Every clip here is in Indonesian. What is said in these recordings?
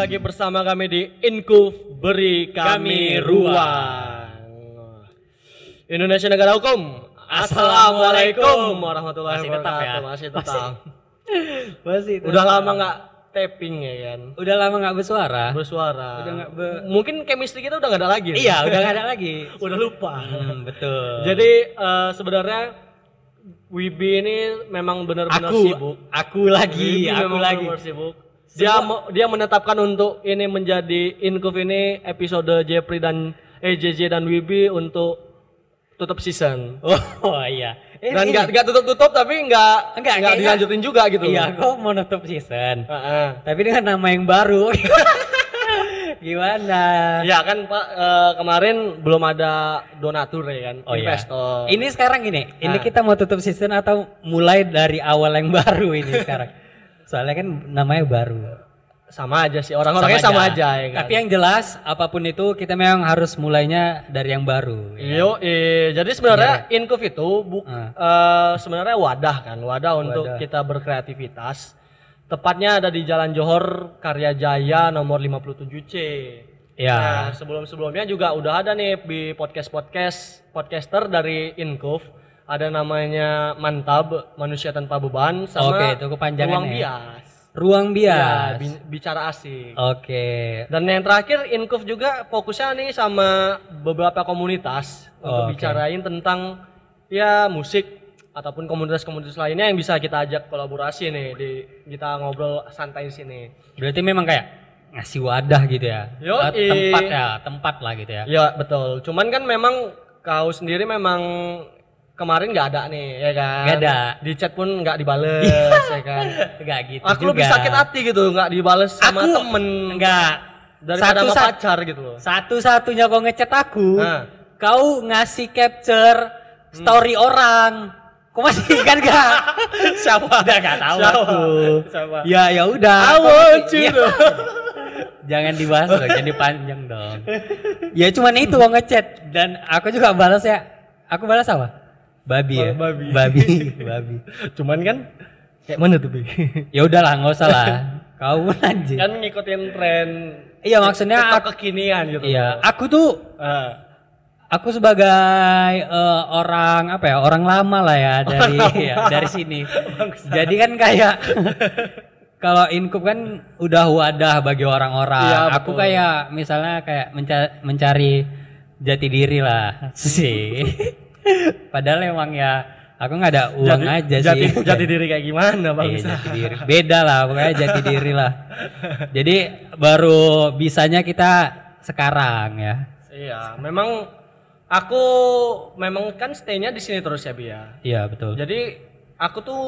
lagi bersama kami di Inkuf Beri Kami, Kami Ruang. Indonesia Negara Hukum. Assalamualaikum warahmatullahi Masih tetap ya? Masih tetap. Masih itu. Udah lama nggak tapping ya kan? Udah lama nggak bersuara. Bersuara. Udah nggak be- Mungkin chemistry kita udah nggak ada lagi. iya, udah nggak ada lagi. udah lupa. Hmm, betul. Jadi eh, sebenarnya Wibi ini memang benar-benar sibuk. aku lagi, Wibi aku lagi. sibuk. Dia mau- dia menetapkan untuk ini menjadi Inkuf ini episode Jepri dan eh JJ dan Wibi untuk tutup season. Oh, iya. Ini- Dan nggak nggak tutup-tutup tapi nggak Enggak, nggak kayaknya- dilanjutin juga gitu. Iya, kok mau nutup season. Heeh. Tapi dengan nama yang baru. Gimana? Ya kan Pak eh, kemarin belum ada donatur ya kan, Oh iya. investor. Ini sekarang ini Nah. kita mau tutup season atau mulai dari awal yang baru ini sekarang? Soalnya kan namanya baru. sama aja sih orang-orangnya sama, aja. ya kan. Tapi yang jelas apa pun itu kita memang harus mulainya dari yang baru. ya. Yo, eh, jadi sebenarnya Inkuf itu bu- Ah. eh, sebenarnya wadah kan, wadah, untuk Wadah. kita berkreativitas. Tepatnya ada di Jalan Johor Karya Jaya nomor 57C. Ya. Nah, sebelum-sebelumnya juga udah ada nih di podcast-podcast podcaster dari Inkuf. Ada namanya Mantab, Manusia Tanpa Beban sama Oke, itu kepanjangannya Ruang ya. Bias. Ruang Ya, bias. bi- bicara asik. Oke. Dan yang terakhir Inkuf juga fokusnya nih sama beberapa komunitas untuk Oke. bicarain tentang ya musik ataupun komunitas-komunitas lainnya yang bisa kita ajak kolaborasi nih di kita ngobrol santai di sini. Berarti memang kayak ngasih wadah gitu ya. Yoi. Eh, tempat ya, tempat lah gitu ya. Ya betul. Cuman kan memang kau sendiri memang kemarin nggak ada nih ya kan. Nggak ada. Di chat pun nggak dibales ya kan. Enggak gitu Aku juga. lebih sakit hati gitu nggak dibales sama Aku- temen Enggak. daripada sama Satu-sat- pacar gitu loh. Satu-satunya kau ngechat aku, Nah. kau ngasih capture story orang. Kau masih ingat gak? Siapa? Udah gak tahu Siapa? aku. Siapa? Ya ya udah. I want you Iya. Jangan dibahas loh, jadi panjang dong. Ya cuman itu kau ngechat dan aku juga balas ya. Aku balas apa? Babi ya. Oh, babi. Babi. babi. Cuman kan kayak mana tuh Bi? Ya udahlah, nggak usah lah. Kau lanjut. kan ngikutin tren Iya maksudnya aku, kekinian gitu. iya, aku tuh Ah. aku sebagai eh, orang apa ya orang lama lah ya dari ya, dari sini jadi kan kayak kalau inkup kan udah wadah bagi orang-orang Iya, aku betul. kayak misalnya kayak menca- mencari jati diri lah sih padahal emang ya aku nggak ada uang aja jati, sih Jati diri kayak gimana bang? Iya, jati diri beda lah pokoknya jati diri lah jadi baru bisanya kita sekarang ya Iya, memang aku memang kan stay-nya di sini terus ya Bi ya. iya betul Jadi aku tuh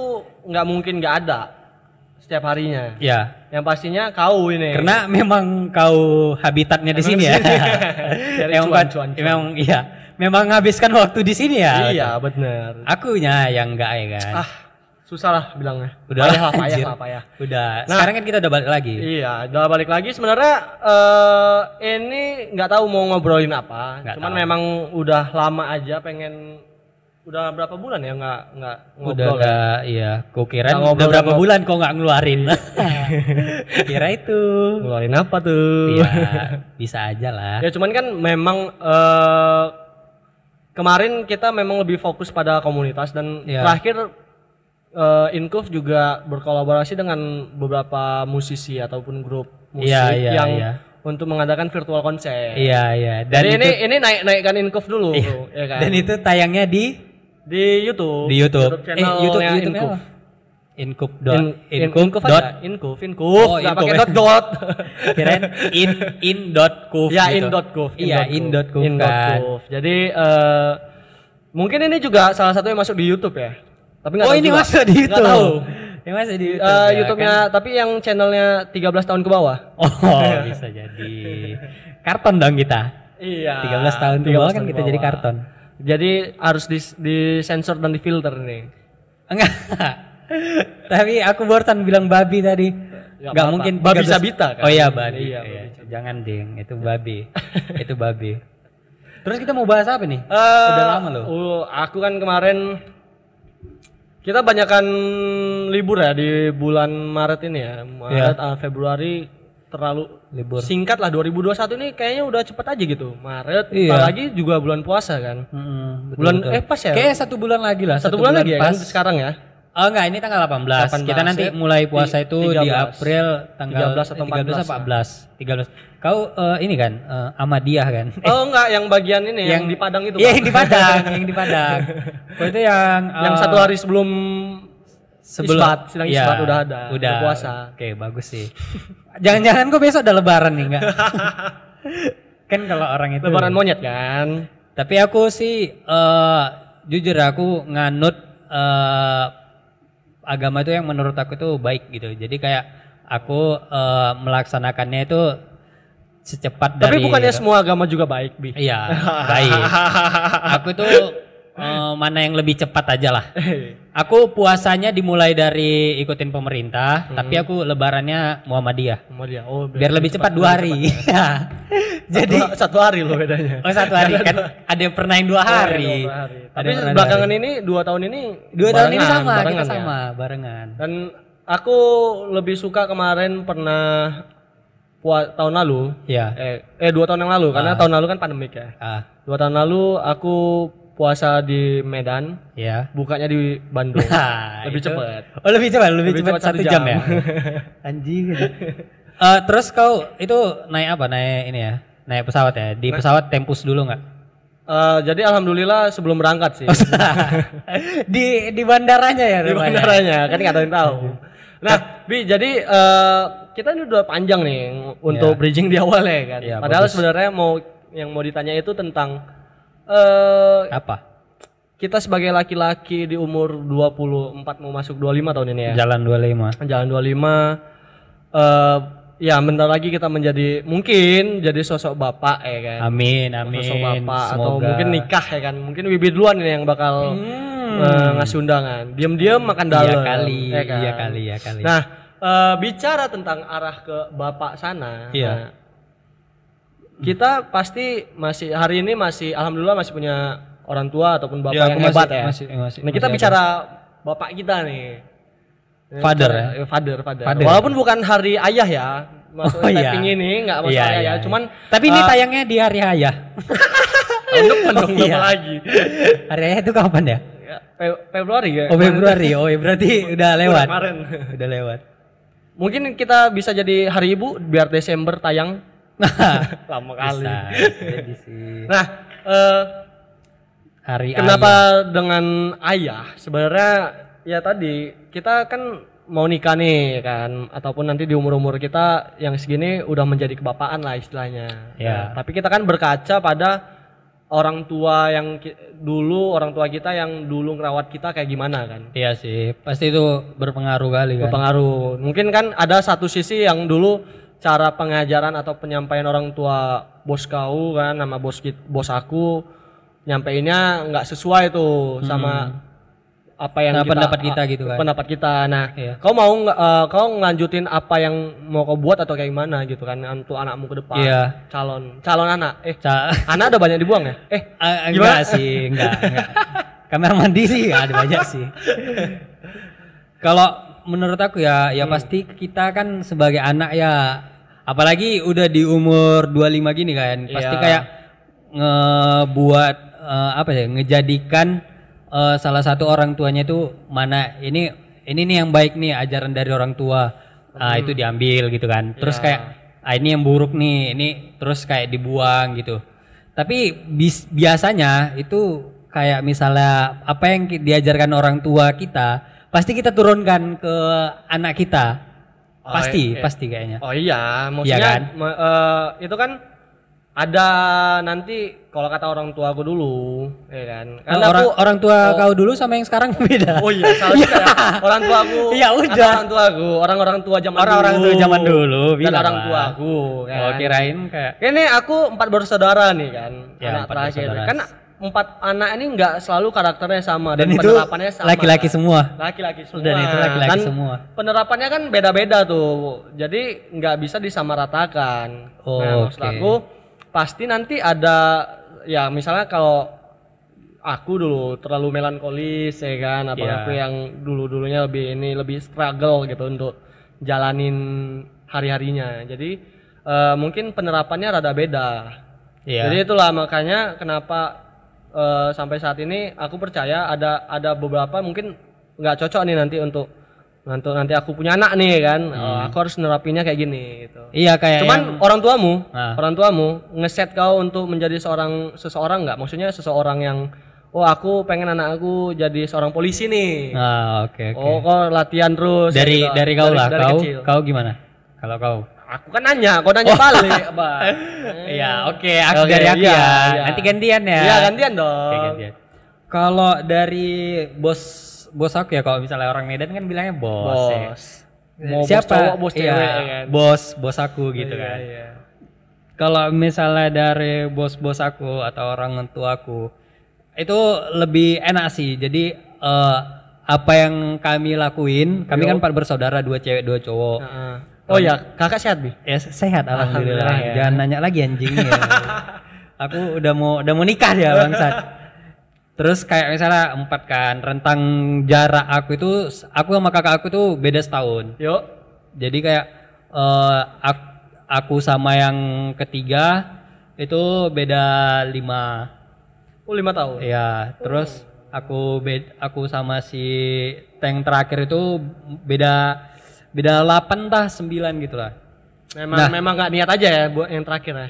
nggak mungkin nggak ada setiap harinya. ya Yang pastinya kau ini. Karena memang kau habitatnya di sini ya. Cuan, cuan, cuan. memang iya. Memang menghabiskan waktu di sini ya. Iya bener. Akunya yang enggak ya kan. Ah susah lah bilangnya. Udah payah lah, payah lah, payah. Udah. Nah. Sekarang kan kita udah balik lagi. Iya, udah balik lagi sebenarnya eh ini nggak tahu mau ngobrolin apa. Nggak Cuman tahu. memang udah lama aja pengen udah berapa bulan ya nggak nggak Udah ngobrol. ya? enggak iya. Kau kira udah ngobrol berapa sama- bulan kau nggak ngeluarin. kira itu. Ngeluarin apa tuh? Iya, bisa aja lah. ya cuman kan memang eh kemarin kita memang lebih fokus pada komunitas dan Iya. terakhir eh Inkuf juga berkolaborasi dengan beberapa musisi ataupun grup musik Iya, iya, yang iya. untuk mengadakan virtual konser. Iya, iya. Dan Jadi itu ini ini naik naikkan Inkuf dulu, Iya. bro, ya kan? dan itu tayangnya di di YouTube. di YouTube. eh, channel YouTube yang YouTube Inkuf. Inkup dot In, in, Inkup Inkuf dot. Inkuf, Inkuf, Oh, nggak Inkuf pakai dot dot. kirain in in dot kuf ya gitu. in dot kuf. iya in dot kuf In dot kan kuf. Jadi eh, mungkin ini juga salah satu yang masuk di YouTube ya. Tapi nggak oh tahu ini juga. masuk di Nggak YouTube tahu. ini masuk di Eh, YouTube ya, YouTube-nya tapi yang channelnya 13 tahun ke bawah. kan? oh bisa jadi karton dong kita Iya. 13 tahun ke 13 bawah kan kita ke jadi bawah. karton Jadi harus di disensor dan difilter nih. enggak tapi aku barusan bilang babi tadi Nggak nggak apa-apa. mungkin Babi 13 Sabita kan? oh iya babi Iya, Iya, babi jangan ding itu babi itu babi terus kita mau bahas apa nih Eh, udah lama loh uh, aku kan kemarin kita banyakkan libur ya di bulan Maret ini ya. Maret, ah, Februari terlalu Libur. singkat lah 2021 ini kayaknya udah cepet aja gitu Maret Iya. apalagi juga bulan puasa kan Mm-mm, betul, bulan betul. eh pas ya Kayaknya satu bulan lagi lah. satu, bulan, lagi ya kan pas. sekarang ya Oh enggak, ini tanggal 18. 18, Kita nanti ya. mulai puasa itu di 13. April tanggal 13 atau 13 14, atau 14. 13. Kau eh, ini kan eh, Ahmadiyah kan? oh enggak yang bagian ini yang, di Padang itu Iya, yang di Padang, yang di Padang. Kau itu yang yang eh, satu hari sebelum sebelum isbat, sidang isbat udah ada, Udah udah puasa. Oke, bagus sih. Jangan-jangan kok besok ada lebaran nih enggak? kan kalau orang itu lebaran monyet kan Tapi aku sih eh jujur aku nganut eh agama itu yang menurut aku itu baik gitu. Jadi kayak aku eh, melaksanakannya itu secepat tapi dari bukannya semua agama juga baik bi Iya, baik. aku itu eh, mana yang lebih cepat aja lah. Aku puasanya dimulai dari ikutin pemerintah, tapi aku lebarannya Muhammadiyah. Sama dia oh Biar lebih cepat dua hari. jadi satu hari loh bedanya Oh satu hari kan ada yang pernah yang dua hari. Dua hari. Tapi belakangan ini dua tahun ini Dua tahun ini barengan, sama, barengan kita ya. sama, barengan. dan aku lebih suka kemarin pernah pua- tahun lalu Iya. eh, eh dua tahun yang lalu karena tahun lalu kan pandemik ya Ah, dua tahun lalu aku puasa di Medan ya. bukanya di Bandung Nah, lebih cepat Oh, lebih cepat, lebih, Lebih cepat, satu jam, jam. ya. Anjing. Eh, terus kau itu naik apa? Naik ini ya? Naik pesawat ya? Di pesawat tempus dulu nggak? Eh, jadi alhamdulillah sebelum berangkat sih di di bandaranya ya di rupanya? bandaranya kan nggak ada yang tahu nah bi jadi eh, kita ini udah panjang nih untuk bridging di awal ya kan Iya, padahal sebenarnya mau yang mau ditanya itu tentang eh Apa? kita sebagai laki-laki di umur 24 mau masuk 25 tahun ini ya Jalan 25. jalan 25 eh ya bentar lagi kita menjadi mungkin jadi sosok bapak ya kan Amin, amin. sosok bapak atau Semoga. mungkin nikah ya kan mungkin Wibi duluan ini yang bakal Hmm. eh, ngasih undangan diam-diam makan Iya dalam kali, ya kan? iya kali, iya kali. nah eh, bicara tentang arah ke bapak sana Iya. nah, kita pasti masih hari ini masih alhamdulillah masih punya orang tua ataupun bapak Ya, yang aku hebat masih- ya masih- masih- nah kita masih bicara bapak kita nih Father ya? eh, father, father Father. walaupun bukan hari ayah ya masuk Oh, iya. ini nggak masalah Iya, ya iya, cuman Tapi ini eh, tayangnya di hari ayah. tahun depan dong iya. lagi hari ayah itu kapan ya? Ya, Fe- Februari ya Oh Februari. Oh ya berarti udah lewat. kemarin Udah lewat. mungkin kita bisa jadi hari ibu biar Desember tayang lama kali bisa, jadi sih. nah eh, Hari kenapa dengan ayah sebenarnya ya tadi kita kan mau nikah nih kan ataupun nanti di umur-umur kita yang segini udah menjadi kebapaan lah istilahnya. Ya. Nah, tapi kita kan berkaca pada orang tua yang dulu orang tua kita yang dulu ngerawat kita kayak gimana kan. Iya sih, pasti itu berpengaruh kali kan. Berpengaruh. Mungkin kan ada satu sisi yang dulu cara pengajaran atau penyampaian orang tua bos kau kan sama bos bos aku nyampeinnya nggak sesuai tuh sama apa yang Nah, pendapat kita gitu kan. pendapat kita nah Iya. kau mau eh, kau ngelanjutin apa yang mau kau buat atau kayak gimana gitu kan untuk anakmu ke depan Iya. calon calon anak eh Ca anak ada banyak dibuang ya eh Ah, Gimana? enggak sih, enggak, enggak. Kamar mandi sih ada banyak sih. Kalau menurut aku ya, ya Hmm. pasti kita kan sebagai anak ya apalagi udah di umur 25 gini kan, pasti Iya. kayak ngebuat eh, apa ya, ngejadikan eh, salah satu orang tuanya itu mana ini ini nih yang baik nih ajaran dari orang tua. Ah, Hmm. itu diambil gitu kan. Terus Iya. kayak ah, ini yang buruk nih, ini terus kayak dibuang gitu. Tapi bis- biasanya itu kayak misalnya apa yang diajarkan orang tua kita, pasti kita turunkan ke anak kita. Oh, Pasti, iya. pasti kayaknya. Oh iya, maksudnya Iya kan? eh, itu kan ada nanti kalau kata orang tua aku dulu, ya kan? Karena orang aku orang tua kau dulu sama yang sekarang beda. Oh iya, salah juga ya. Orang tua aku. Ya udah. Orang tua aku, orang-orang tua zaman Orang-orang dulu. tua zaman dulu, bilang orang tua aku, kan. Oh, kirain kayak Ini aku empat bersaudara nih kan, Ya, anak empat terakhir. bersaudara. Kan empat anak ini nggak selalu karakternya sama dan, dan itu penerapannya sama. laki-laki semua. Laki-laki semua. Dan itu laki-laki semua. Penerapannya kan beda-beda tuh. Jadi nggak bisa disamaratakan. Oh, nah, maksud oke. aku pasti nanti ada ya misalnya kalau aku dulu terlalu melankolis ya kan atau Iya. aku yang dulu-dulunya lebih ini lebih struggle gitu untuk jalanin hari-harinya. Jadi eh, mungkin penerapannya rada beda. Iya. Jadi itulah makanya kenapa eh, sampai saat ini aku percaya ada ada beberapa mungkin nggak cocok nih nanti untuk nanti nanti aku punya anak nih kan, Eh, aku harus nerapinnya kayak gini gitu. Iya kayak Cuman yang- orang tuamu, Ah. orang tuamu ngeset kau untuk menjadi seorang seseorang nggak? Maksudnya seseorang yang oh aku pengen anak aku jadi seorang polisi nih. Ah, oke oke. Oh kau latihan terus dari gitu. dari kau lah, dari kau kecil. kau gimana? Kalau kau? Aku kan nanya, kau nanya balik, Bang. Iya, oke, aku Oke, dari aku iya, ya. iya. Nanti gantian ya. Iya gantian dong. Gantian. Kalau dari bos bos aku ya kalau misalnya orang Medan kan bilangnya bos. ya. Bos. Mau Siapa? bos cowok, bos Iya, cewek ya kan. Bos, bos aku gitu Iya, kan. iya. Kalau misalnya dari bos-bos aku atau orang tua aku itu lebih enak sih. Jadi eh, apa yang kami lakuin, kami kan empat bersaudara, dua cewek, dua cowok. Heeh. Oh ya, kakak sehat bi? Ya sehat alhamdulillah. Alhamdulillah, ya. Jangan nanya lagi anjing ya. aku udah mau udah mau nikah ya bangsat. Terus kayak misalnya empat kan rentang jarak aku itu aku sama kakak aku tuh beda setahun. Yuk. Jadi kayak eh, ak- aku sama yang ketiga itu beda lima. Oh lima tahun. Ya, terus aku bed, aku sama si tank terakhir itu beda beda 8 tah 9 gitu lah. Memang Nah. memang nggak niat aja ya buat yang terakhir ya.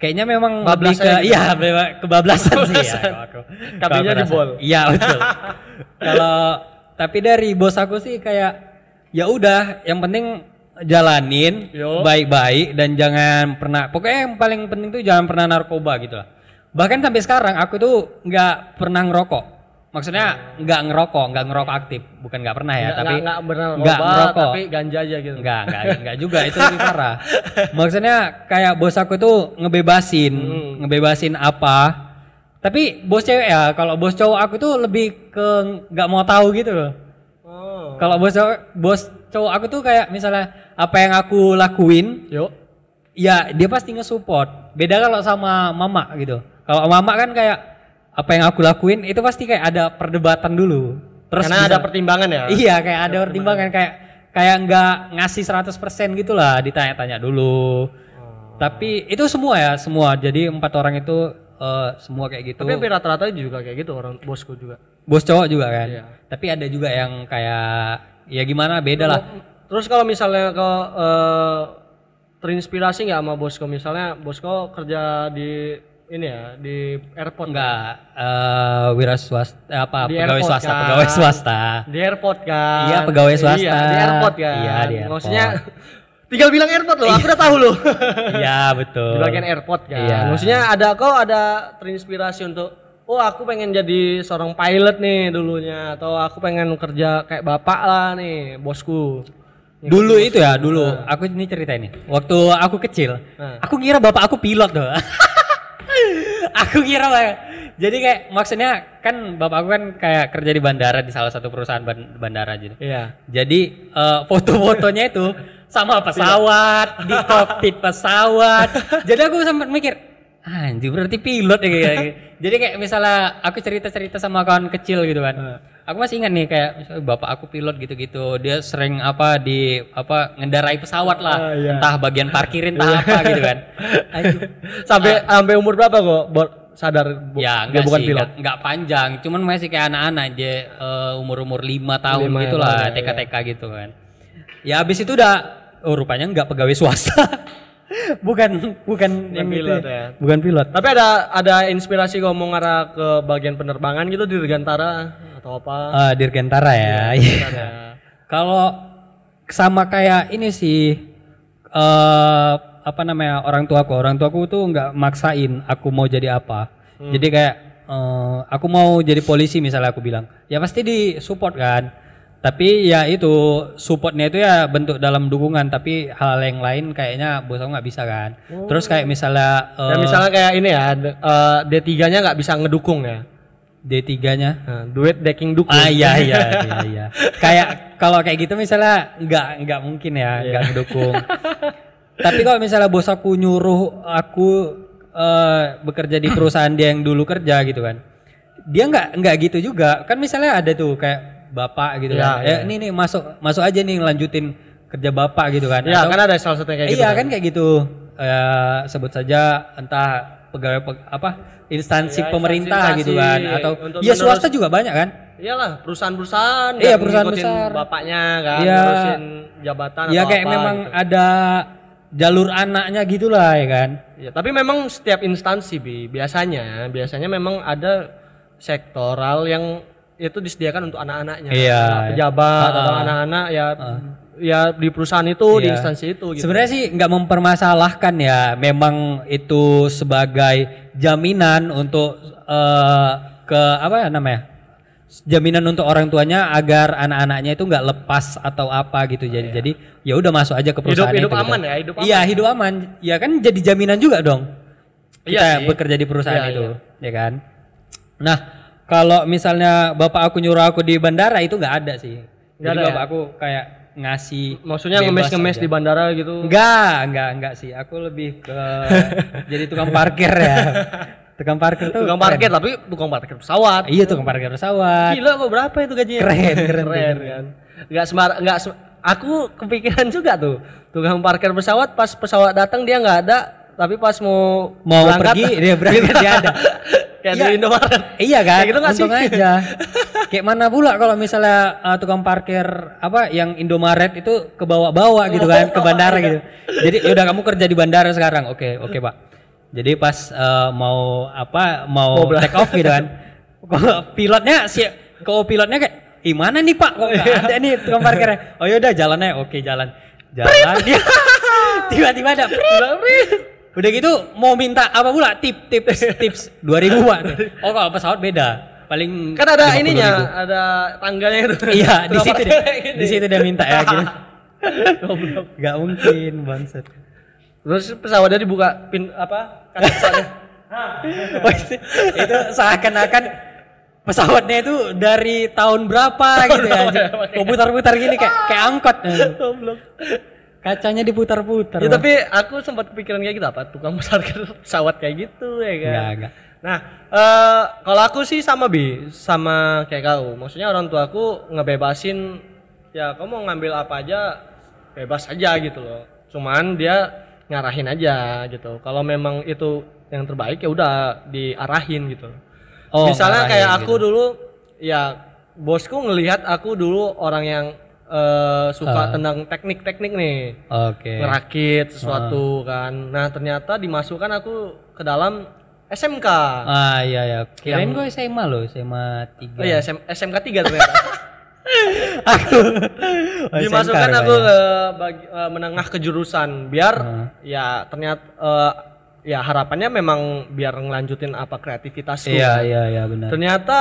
Kayaknya memang lebih ke gitu. iya kebablasan sih ya. Kakinya Kebablasan. jebol. Iya betul. Kalau tapi dari bos aku sih kayak ya udah yang penting jalanin baik-baik dan jangan pernah pokoknya yang paling penting tuh jangan pernah narkoba gitu lah. Bahkan sampai sekarang aku tuh nggak pernah ngerokok. Maksudnya nggak ngerokok, nggak ngerokok aktif, bukan nggak pernah ya, Nggak- tapi nggak nggak benar nggak ngerokok. tapi ganja aja gitu. Enggak, enggak, enggak juga itu lebih parah. Maksudnya kayak bos aku tuh ngebebasin, Hmm. ngebebasin apa. Tapi bos cewek ya, kalau bos cowok aku tuh lebih ke nggak mau tahu gitu loh. Oh. Kalau bos cowok, bos cowok aku tuh kayak misalnya apa yang aku lakuin, Yuk. ya dia pasti nge-support. Beda kalau sama mama gitu. Kalau mama kan kayak apa yang aku lakuin itu pasti kayak ada perdebatan dulu. Terus Karena bisa- ada pertimbangan ya. Iya kayak ada pertimbangan kayak kayak nggak ngasih 100% gitu lah ditanya-tanya dulu. Tapi itu semua ya semua. Jadi empat orang itu eh, semua kayak gitu. Tapi hampir rata-rata juga kayak gitu orang bosku juga. Bos cowok juga kan. Iya. Tapi ada juga yang kayak ya gimana beda lah. Terus kalau misalnya ke eh, terinspirasi nggak sama bosku misalnya bosku kerja di ini ya di airport Enggak eh wira swasta eh, apa Di pegawai airport swasta, kan. pegawai swasta. di airport kan Iya, pegawai swasta. iya, di airport kan Iya, di airport. maksudnya tinggal bilang airport loh aku udah tahu loh Iya, betul. di bagian airport kan Iya. maksudnya ada kau ada terinspirasi untuk oh aku pengen jadi seorang pilot nih dulunya atau aku pengen kerja kayak bapak lah nih bosku Dulu itu ya, dulu aku ini cerita ini. Waktu aku kecil, Nah. aku kira bapak aku pilot tuh. aku kira banget. Jadi kayak maksudnya kan bapak aku kan kayak kerja di bandara di salah satu perusahaan ban- bandara gitu. iya Jadi eh, foto-fotonya itu sama pesawat di kokpit pesawat. Jadi aku sempat mikir, anjir berarti pilot ya kayak gitu. Jadi kayak misalnya aku cerita-cerita sama kawan kecil gitu kan. Aku masih ingat nih kayak misalnya bapak aku pilot gitu-gitu. Dia sering apa di apa ngendarai pesawat lah. Ah, iya. Entah bagian parkirin entah apa gitu kan. Sampai sampai umur berapa kok bo- sadar bu- Ya dia enggak bukan sih, pilot enggak, enggak panjang, cuman masih kayak anak-anak aja eh, umur-umur lima tahun Lima gitu ya, lah, iya, TK-TK gitu kan. Ya habis itu udah oh rupanya enggak pegawai swasta. bukan bukan yang pilot ya. ya. Bukan pilot. Tapi ada ada inspirasi kau mau ngarah ke bagian penerbangan gitu di Dirgantara atau apa? Eh, Dirgantara ya. Ada. Kalau sama kayak ini sih eh apa namanya orang tuaku, orang tuaku tuh nggak maksain aku mau jadi apa. Jadi kayak eh, aku mau jadi polisi misalnya aku bilang, ya pasti di support kan. Tapi ya itu supportnya itu ya bentuk dalam dukungan, tapi hal yang lain kayaknya bos aku nggak bisa kan. Terus kayak misalnya eh, Dan misalnya kayak ini ya, d- eh, D3-nya nggak bisa ngedukung ya. D3-nya Nah, duet decking dukung. Ah iya iya iya iya. Kayak kalau kayak gitu misalnya nggak nggak mungkin ya nggak mendukung. Tapi kalau misalnya bos aku nyuruh aku eh, bekerja di perusahaan dia yang dulu kerja gitu kan, dia nggak nggak gitu juga. Kan misalnya ada tuh kayak bapak gitu Iya, kan, iya. eh ini nih masuk masuk aja nih lanjutin kerja bapak gitu kan. Ya, Atau- kan ada salah satunya kayak gitu. iya kan kayak gitu. Eh, sebut saja entah pegawai peg- apa instansi Ya, pemerintah instansi gitu kan atau ya menerus- swasta juga banyak kan. Iyalah, perusahaan-perusahaan Iya, perusahaan besar. bapaknya kan, Iya. ngurusin jabatan Ya atau kayak apa memang gitu. ada jalur anaknya gitulah ya kan. Ya, tapi memang setiap instansi bi biasanya biasanya memang ada sektoral yang itu disediakan untuk anak-anaknya. Iya. Anak pejabat Ah, atau anak-anak ya ya di perusahaan itu, di Iya. instansi itu gitu. Sebenarnya sih nggak mempermasalahkan ya, memang itu sebagai jaminan untuk eh, ke apa ya namanya? Jaminan untuk orang tuanya agar anak-anaknya itu nggak lepas atau apa gitu. Jadi jadi ya udah masuk aja ke perusahaan hidup itu. gitu. aman ya, hidup aman. Iya, hidup aman. Ya kan jadi jaminan juga dong. Iya Kita sih. bekerja di perusahaan Iya, itu, ya kan? Nah, kalau misalnya bapak aku nyuruh aku di bandara itu nggak ada sih. Nggak Jadi ada ya? bapak aku kayak ngasih Maksudnya ngemes-ngemes di bandara gitu. Enggak, enggak, enggak sih. Aku lebih ke jadi tukang parkir ya. Tukang parkir tuh Tukang keren. parkir tapi tukang parkir pesawat. Iya, tukang parkir pesawat. Gila kok berapa itu gajinya? Keren, keren, keren kan. Enggak semar enggak se- aku kepikiran juga tuh. Tukang parkir pesawat pas pesawat datang dia nggak ada, tapi pas mau Mau berangkat, pergi dia berangkat dia ada. Kayak Iya. di Indomaret. Iya kan? Kayak gitu sih? Untung aja. Kayak mana pula kalau misalnya uh, tukang parkir apa yang Indomaret itu ke bawah-bawah gitu kan, ke bandara gitu. Jadi yaudah kamu kerja di bandara sekarang. Oke, oke, Pak. Jadi pas uh, mau apa mau, take off gitu kan. Pilotnya si kok pilotnya kayak Ih mana nih pak kok ada nih tukang parkirnya Oh yaudah jalannya oke jalan Jalan dia Tiba-tiba ada Udah gitu mau minta apa pula tip tips tips 2000 pak Oh kalau pesawat beda paling Kan ada 50.000. ininya, ada tangganya itu. Iya di situ gini. di situ dia minta ya gitu. Gak mungkin bangset. Terus pesawatnya dibuka pin apa? Kaca pesawatnya. Itu, seakan-akan pesawatnya itu dari tahun berapa gitu ya. Kok putar-putar gini kayak kayak angkot. Kacanya diputar-putar. Ya, Bang. tapi aku sempat kepikiran kayak gitu apa tukang parkir pesawat kayak gitu ya kan. Enggak, enggak. Nah, eh kalau aku sih sama bi, sama kayak kau. Maksudnya orang tua aku ngebebasin ya kamu mau ngambil apa aja bebas aja gitu loh. Cuman dia ngarahin aja gitu. Kalau memang itu yang terbaik ya udah diarahin gitu. Oh, Misalnya ngarahin kayak gitu. aku dulu ya bosku ngelihat aku dulu orang yang eh, suka tentang teknik-teknik nih Oke. ngerakit sesuatu kan. Nah ternyata dimasukkan aku ke dalam SMK. Ah iya ya. Kirain gue SMA loh, SMA 3. Oh iya SM, SMK 3 ternyata. aku. Dimasukkan aku ke bagi, eh, menengah kejurusan biar ya ternyata eh, ya harapannya memang biar ngelanjutin apa kreativitasku. Iya iya iya benar. Ternyata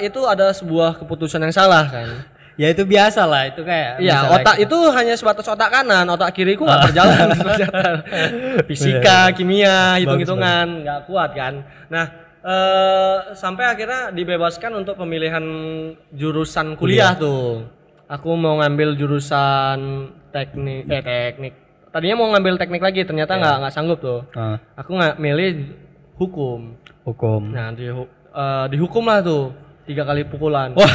itu ada sebuah keputusan yang salah kan. Ya itu biasa lah, itu kayak Iya, misalnya otak itu hanya sebatas otak kanan, otak kiriku nggak berjalan. Fisika, kimia, hitung-hitungan nggak kuat kan. Nah, eh, sampai akhirnya dibebaskan untuk pemilihan jurusan kuliah tuh. Aku mau ngambil jurusan teknik, eh teknik. Tadinya mau ngambil teknik lagi, ternyata nggak nggak sanggup tuh. Ah, Aku nggak milih hukum. hukum. Nah, di dihukum lah tuh tiga kali pukulan. Wah,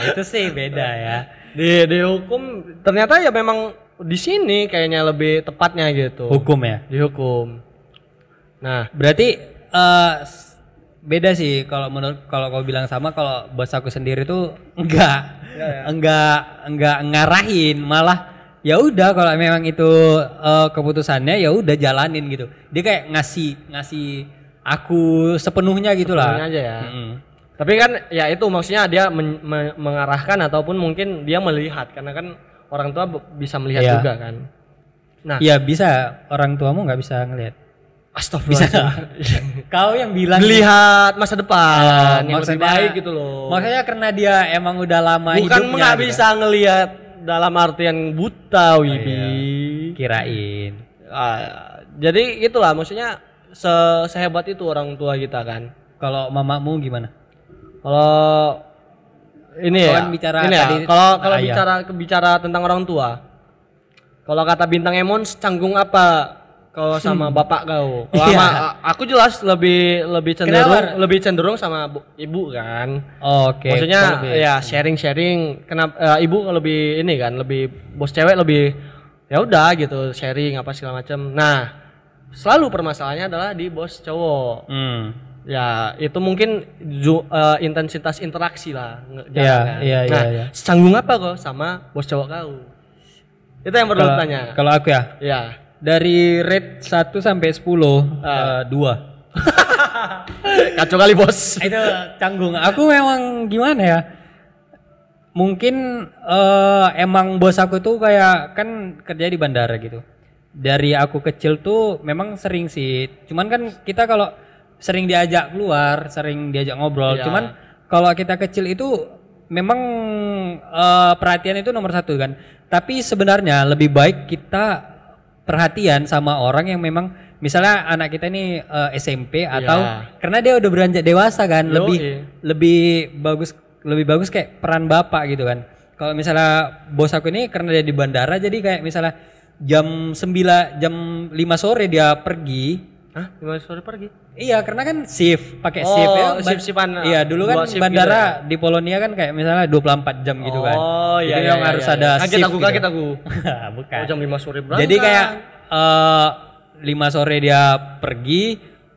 itu sih beda ya. di dihukum ternyata ya memang di sini kayaknya lebih tepatnya gitu Hukum ya. dihukum nah Berarti eh, s- beda sih kalau menurut kalau kau bilang sama kalau bos aku sendiri tuh enggak enggak enggak ngarahin malah ya udah kalau memang itu eh, keputusannya ya udah jalanin gitu. Dia kayak ngasih ngasih aku sepenuhnya gitu lah. Sepenuhnya aja ya Mm-mm. Tapi kan ya itu maksudnya dia men- me- mengarahkan ataupun mungkin dia melihat karena kan orang tua bisa melihat Iya. juga kan nah Ya bisa orang tuamu nggak bisa ngelihat. astagfirullahaladzim Kau yang bilang melihat masa depan Oh, yang lebih baik gitu loh Maksudnya karena dia emang udah lama bukan hidupnya nggak gitu. bisa ngelihat dalam artian buta Wibi kirain. Ah, jadi itulah maksudnya se- sehebat itu orang tua kita kan. Kalau mamamu gimana? Kalau ini ya, bicara ini ya, kalau kalau ayah. bicara bicara tentang orang tua. Kalau kata bintang Emon canggung apa kalau sama bapak kau. Kalau Iya. sama aku jelas lebih lebih cenderung Kenapa? lebih cenderung sama bu- ibu kan. Oke. Maksudnya kau lebih- ya sharing-sharing. Kenapa eh, ibu lebih ini kan lebih bos cewek lebih ya udah gitu sharing apa segala macam. Nah, selalu permasalahannya adalah di bos cowok. Hmm. Ya, itu mungkin ju- eh, intensitas interaksi lah. Iya, kan. iya, iya, Nah, iya. secanggung apa kok sama bos cowok kau? Itu yang perlu tanya. Kalau aku ya, Ya. dari rate 1 sampai 10, Ah. eh, 2. Kacau kali bos. itu canggung. Aku memang gimana ya? Mungkin eh, emang bos aku tuh kayak kan kerja di bandara gitu. Dari aku kecil tuh memang sering sih. Cuman kan kita kalau sering diajak keluar, sering diajak ngobrol. Iya. Cuman kalau kita kecil itu memang eh, perhatian itu nomor satu kan. Tapi sebenarnya lebih baik kita perhatian sama orang yang memang misalnya anak kita ini eh, SMP atau Iya. karena dia udah beranjak dewasa kan Yoi. lebih lebih bagus lebih bagus kayak peran bapak gitu kan kalau misalnya bos aku ini karena dia di bandara jadi kayak misalnya jam 9 jam 5 sore dia pergi Hah? Gimana sore pergi? iya karena kan shift pakai Oh, shift ya Ban- shift-shiftan, iya dulu kan dua shift bandara di Polonia kan kayak misalnya 24 jam gitu kan Oh iya. jadi iya, yang iya, harus iya. ada Kaget shift aku, gitu. kaget aku. bukan Oh, jam 5 sore berangkat. jadi kayak eh 5 sore dia pergi,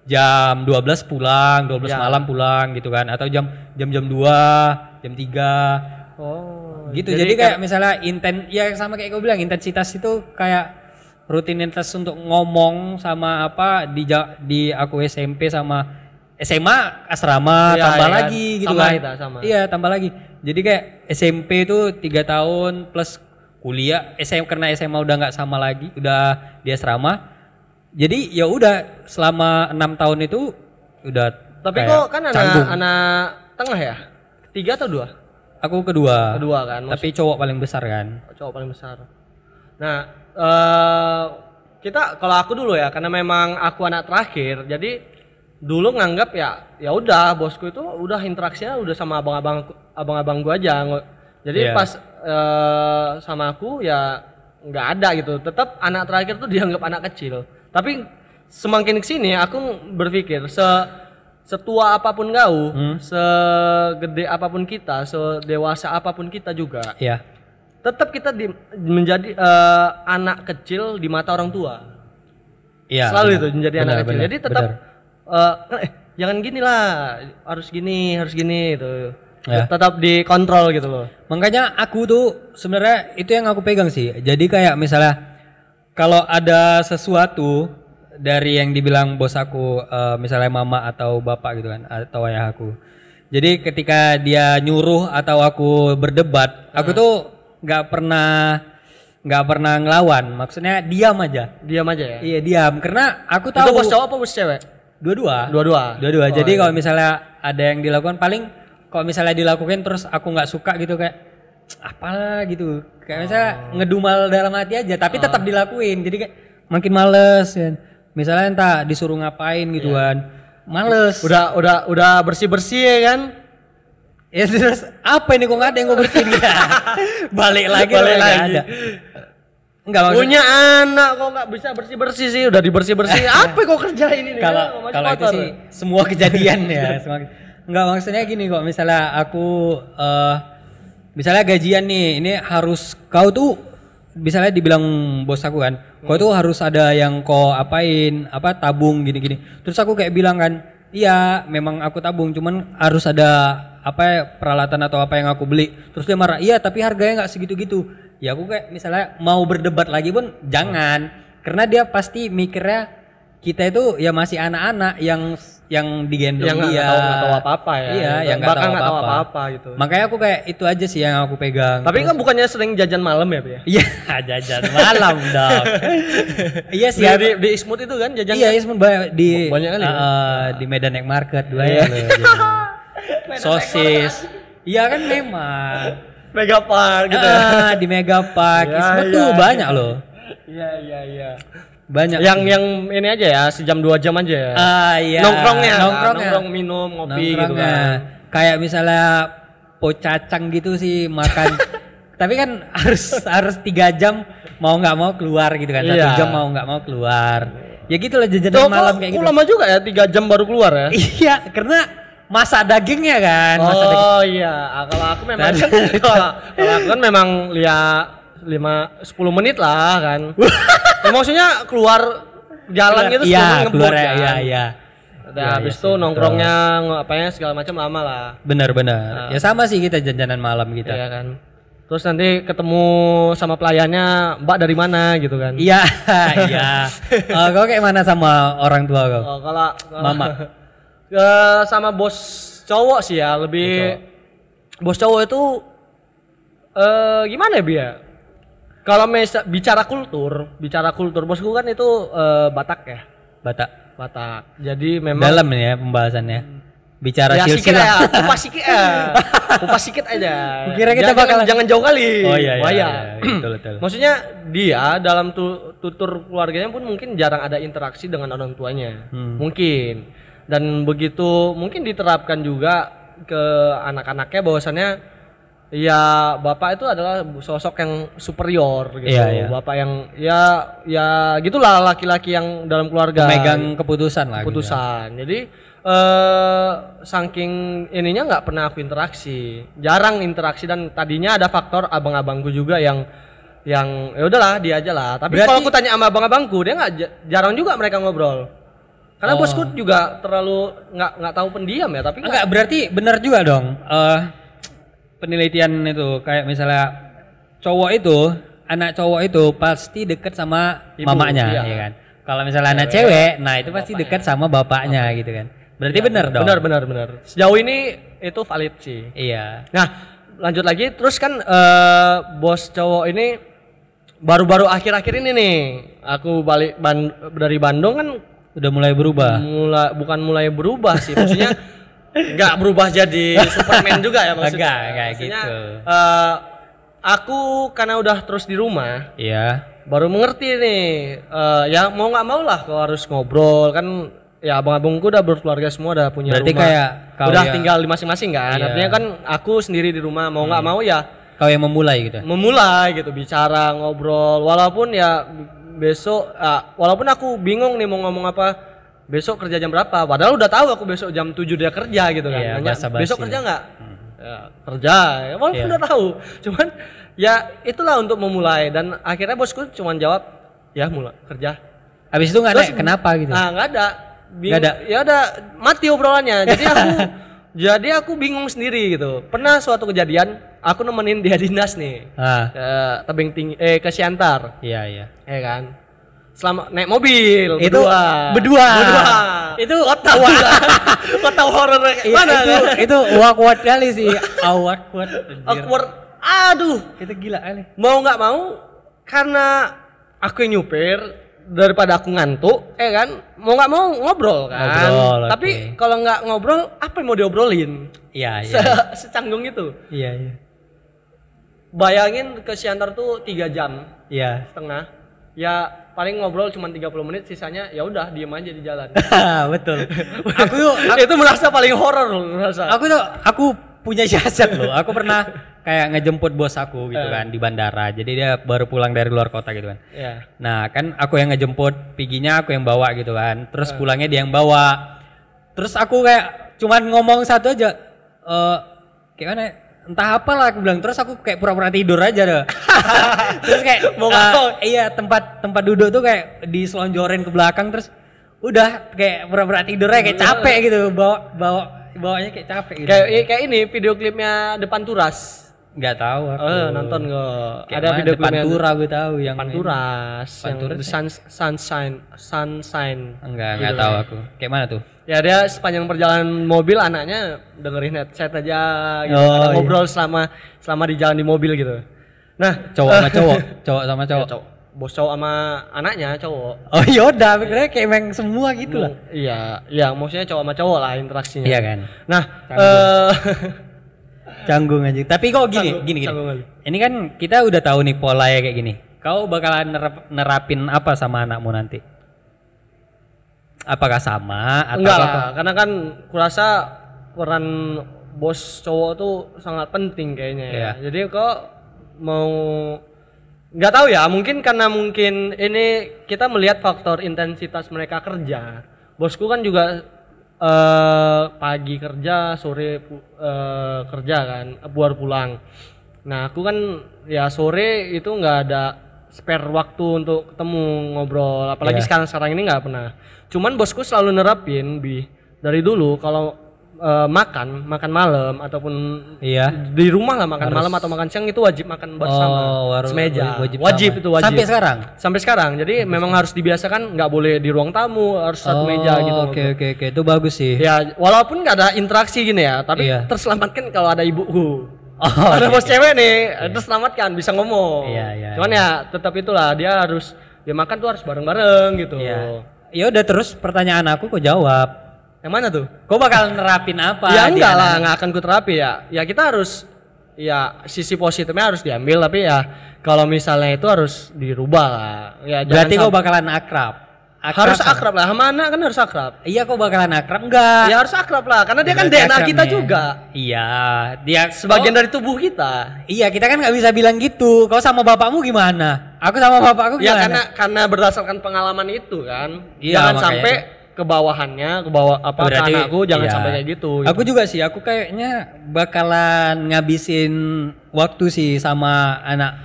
jam 12 pulang, 12 Ya. malam pulang gitu kan atau jam jam jam 2, jam 3 Oh. gitu. Jadi, kayak misalnya inten ya sama kayak gue bilang intensitas itu kayak rutinitas untuk ngomong sama apa di di aku SMP sama SMA asrama Iya, tambah kan. lagi gitu Sama kan. itu, sama. Iya, tambah lagi. Jadi kayak SMP itu tiga tahun plus kuliah SM karena SMA udah nggak sama lagi, udah di asrama. Jadi ya udah selama enam tahun itu udah Tapi kok kan anak canggung. anak tengah ya? Tiga atau dua? Aku kedua. Kedua kan. Tapi cowok paling besar kan. cowok paling besar. Nah, eh kita kalau aku dulu ya, karena memang aku anak terakhir, jadi dulu nganggap ya ya udah bosku itu udah interaksinya udah sama abang-abang abang-abang gua aja. Jadi Iya. pas eh, sama aku ya nggak ada gitu. Tetap anak terakhir tuh dianggap anak kecil. Tapi semakin ke sini aku berpikir se setua apa pun kau, Hmm. segede apa pun kita, sedewasa apa pun kita juga, Iya. Tetap kita di, menjadi eh, anak kecil di mata orang tua. Iya. Selalu benar. itu menjadi Benar, anak kecil. benar, Jadi tetap benar. eh, jangan gini lah, harus gini, harus gini itu. Ya. Tetap dikontrol gitu loh. Makanya aku tuh sebenarnya itu yang aku pegang sih. Jadi kayak misalnya kalau ada sesuatu dari yang dibilang bos aku, eh, misalnya mama atau bapak gitu kan, atau ayah aku. Jadi ketika dia nyuruh atau aku berdebat, aku tuh nggak pernah nggak pernah ngelawan. Maksudnya diam aja. Diam aja ya. Iya diam. Karena aku Itu tahu bos cowok apa bos cewek? dua-dua. Dua-dua. Dua-dua. Oh, Jadi iya. kalau misalnya ada yang dilakukan paling kalau misalnya dilakukan terus aku nggak suka gitu kayak apalah gitu. Kayak misalnya Oh. ngedumal dalam hati aja tapi tetap dilakuin. Jadi kayak makin males kan. Misalnya entah disuruh ngapain gitu kan. Males. Iya. Udah udah udah bersih-bersih ya kan? Ya terus apa ini kok nggak ada yang gue bersihin ya. Balik lagi Balik lagi. ada. Enggak maksud Punya anak kok nggak bisa bersih-bersih sih, udah dibersih-bersih. apa kok kerjain ini? kalau kalau itu sih semua kejadian ya semua nggak maksudnya gini kok misalnya aku eh misalnya gajian nih ini harus kau tuh misalnya dibilang bos aku kan kau tuh harus ada yang kau apain apa tabung gini-gini terus aku kayak bilang kan iya memang aku tabung cuman harus ada apa ya, peralatan atau apa yang aku beli terus dia marah iya tapi harganya nggak segitu-gitu ya aku kayak misalnya mau berdebat lagi pun jangan karena dia pasti mikirnya kita itu ya masih anak-anak yang yang digendong yang dia nggak tahu apa-apa ya. iya yang nggak Bahkan tahu nggak tahu apa-apa apa-apa gitu. makanya aku kayak itu aja sih yang aku pegang Tapi kan bukannya sering jajan malam ya, ya? iya jajan malam dong iya sih Di, di, Ismut itu kan jajan iya Ismun banyak di Banyak kali ya? eh, di Medan Night Market dua Iya. ya. sosis iya kan memang Megapark gitu. ya. ah, di Mega Park Iya, Ismun iya, tuh iya. banyak loh Iya iya iya. banyak Yang yang ini aja ya, sejam dua jam aja ya. ah iya Nongkrongnya, nongkrongnya nongkrong minum ngopi gitu kan. Kayak misalnya pocacang gitu sih makan tapi kan harus harus tiga jam mau nggak mau keluar gitu kan satu Iya. jam mau nggak mau keluar ya gitu lah jajanan malam kayak kok gitu lama juga ya tiga jam baru keluar ya iya karena masak dagingnya kan masak daging. oh iya. Ah, kalau aku memang kalau aku kan memang lihat lima sepuluh menit lah kan. Ya, maksudnya keluar jalan gitu iya ngebut keluar ya kan. iya iya. Udah Iya, habis iya itu sih, nongkrongnya ngapanya segala macam lama lah. Benar benar. Ya sama sih kita jajanan malam kita Iya kan. Terus nanti ketemu sama pelayannya mbak dari mana? gitu kan. Iya iya. Eh, kau kayak mana sama orang tua kau? Oh, kalau kalau- Mama. Ke sama bos cowok sih ya lebih bos cowok itu eh gimana ya Bia? Kalau mes- bicara kultur, bicara kultur bosku kan itu eh, Batak ya, Batak Batak. Jadi memang dalam ya pembahasannya bicara ya sikit silsilah ya, kupas sikit ya, kupas sikit aja. Kukira kita Jangan- bakalan- jangan jauh kali. oh iya iya, Bahaya. iya, betul betul Maksudnya dia dalam tu- tutur keluarganya pun mungkin jarang ada interaksi dengan orang tuanya. Hmm. Mungkin. Dan begitu mungkin diterapkan juga ke anak-anaknya bahwasannya ya bapak itu adalah sosok yang superior gitu. Iya, iya. Bapak yang ya ya gitulah laki-laki yang dalam keluarga megang keputusan lah gitu. keputusan. Jadi eh saking ininya nggak pernah aku interaksi, jarang interaksi dan tadinya ada faktor abang-abangku juga yang yang ya udahlah dia aja lah. Tapi Berarti- kalau aku tanya sama abang-abangku dia nggak ja- jarang juga mereka ngobrol. Karena Oh. bosku juga terlalu nggak nggak tahu pendiam ya, tapi nggak- Enggak, berarti benar juga dong. eh penelitian itu kayak misalnya cowok itu, anak cowok itu pasti deket sama Ibu, mamanya, iya. ya kan. Kalau misalnya anak cewek, nah itu pasti dekat sama bapaknya gitu kan. Berarti benar dong. benar benar benar. Sejauh ini itu valid sih. Iya. Nah, lanjut lagi terus kan eh, bos cowok ini baru-baru akhir-akhir ini nih aku balik Ban- dari Bandung kan Udah mulai berubah. mulai bukan mulai berubah sih maksudnya nggak berubah jadi Superman juga ya maksudnya. Enggak, kayak Maksudnya, gitu. eh, aku karena udah terus di rumah Iya. baru mengerti nih eh, ya mau nggak mau lah kalau harus ngobrol kan ya abang-abangku udah berkeluarga semua udah punya Berarti rumah kayak udah ya- tinggal di masing-masing kan Iya. Hmm. artinya kan aku sendiri di rumah mau nggak mau ya Kau yang memulai gitu. memulai gitu bicara ngobrol walaupun ya besok ah, walaupun aku bingung nih mau ngomong apa besok kerja jam berapa? Padahal udah tahu aku besok jam 7 dia kerja gitu kan. Iya, Nanya, besok kerja nggak? Ya, kerja. Ya, walaupun Iya. udah tahu. Cuman ya itulah untuk memulai. Dan akhirnya bosku cuman jawab ya mulai kerja. Habis itu nggak Terus- nanya kenapa gitu. ah nggak ada. Nggak ada? ya ada. Mati obrolannya. Jadi aku jadi aku bingung sendiri gitu pernah suatu kejadian aku nemenin dia dinas nih Ah, ke tebing tinggi eh ke Siantar iya iya. ya kan selama naik mobil Itu berdua berdua. berdua Itu kota kota horor Iya, mana itu kan? itu awkward kali sih. Awkward. awkward aduh Itu gila kali. mau nggak mau karena aku yang nyupir daripada aku ngantuk eh kan mau nggak mau ngobrol kan Ngobrol, tapi kalau nggak ngobrol apa yang mau diobrolin Iya iya. Se- secanggung itu Iya iya. bayangin ke Siantar tuh tiga jam Iya. setengah ya paling ngobrol cuma 30 menit sisanya ya udah diem aja di jalan Betul. Aku tuh itu merasa paling horor loh merasa aku tuh aku punya siasat loh. Aku pernah kayak ngejemput bos aku gitu kan di bandara. Jadi dia baru pulang dari luar kota gitu kan. ya Nah, kan aku yang ngejemput, piginya aku yang bawa gitu kan. Terus pulangnya dia yang bawa. Terus aku kayak cuman ngomong satu aja eh kayak mana? Entah apa lah aku bilang. Terus aku kayak pura-pura tidur aja deh. terus kayak Mau ngomong. iya tempat tempat duduk tuh kayak diselonjorin ke belakang terus udah kayak pura-pura tidur aja kayak capek gitu bawa bawa bawanya kayak capek gitu. kayak kayak ini video klipnya depan turas nggak tahu aku. eh nonton Kayak ada video depan klipnya Tura gue tahu yang Panturas yang Panturas the sun, sunshine sunshine. Enggak, enggak tahu aku. Kayak mana tuh? ya dia sepanjang perjalanan mobil anaknya dengerin headset aja gitu. Oh, iya. ngobrol selama selama di jalan di mobil gitu. Nah. Cowok sama cowok, cowok sama cowok. ya, cowok. Bos cowok sama anaknya cowok. Oh yaudah, pikirnya kayak emang semua gitu lah. iya iya maksudnya cowok sama cowok lah interaksinya. Iya kan. nah eh Canggung aja. Tapi kok gini, Canggung, gini gini. canggung. Ini kan kita udah tahu nih polanya kayak gini. Kau bakalan nerap- nerapin apa sama anakmu nanti? Apakah sama atau enggak apa? lah karena kan kurasa peran bos cowok tuh sangat penting kayaknya ya Iya. jadi kok mau nggak tahu ya mungkin karena mungkin ini kita melihat faktor intensitas mereka kerja bosku kan juga eh pagi kerja sore eh, kerja kan buar pulang. Nah aku kan ya sore itu nggak ada spare waktu untuk ketemu ngobrol. Apalagi Iya. sekarang sekarang ini nggak pernah. Cuman bosku selalu nerapin bi dari dulu kalau eh, makan makan malam ataupun Iya. di rumah lah makan malam atau makan siang itu wajib makan bersama Oh, waru- semeja wajib wajib, sama. itu wajib Sampai sekarang? sampai sekarang jadi memang harus dibiasakan nggak boleh di ruang tamu harus satu meja gitu Oh, Oke oke oke itu bagus sih. ya walaupun nggak ada interaksi gini ya tapi Iya. terselamatkan kalau ada ibuku Oh, ada bos cewek nih terselamatkan bisa ngomong Iya, iya, cuman ya tetap itulah dia harus dia makan tuh harus bareng-bareng gitu Iya. Ya udah terus pertanyaan aku kok jawab. Yang mana tuh Kau bakal nerapin apa? ya enggak lah nggak akan ku terapi ya ya kita harus ya sisi positifnya harus diambil tapi ya kalau misalnya itu harus dirubah lah ya Berarti kau bakalan akrab. sam- harus akrab lah sama anak kan harus akrab Iya kau bakalan akrab enggak? ya harus akrab lah karena dia kan Berarti DNA akrab kita juga Iya, dia sebagian kau- dari tubuh kita Iya, kita kan nggak bisa bilang gitu. Kau sama bapakmu gimana? Aku sama bapakku ya gimana? karena karena berdasarkan pengalaman itu kan Iya, jangan makanya sampai ke bawahannya ke bawah apa ke Berarti- anakku jangan iya. sampai kayak gitu Aku juga sih, aku kayaknya bakalan ngabisin waktu sih sama anak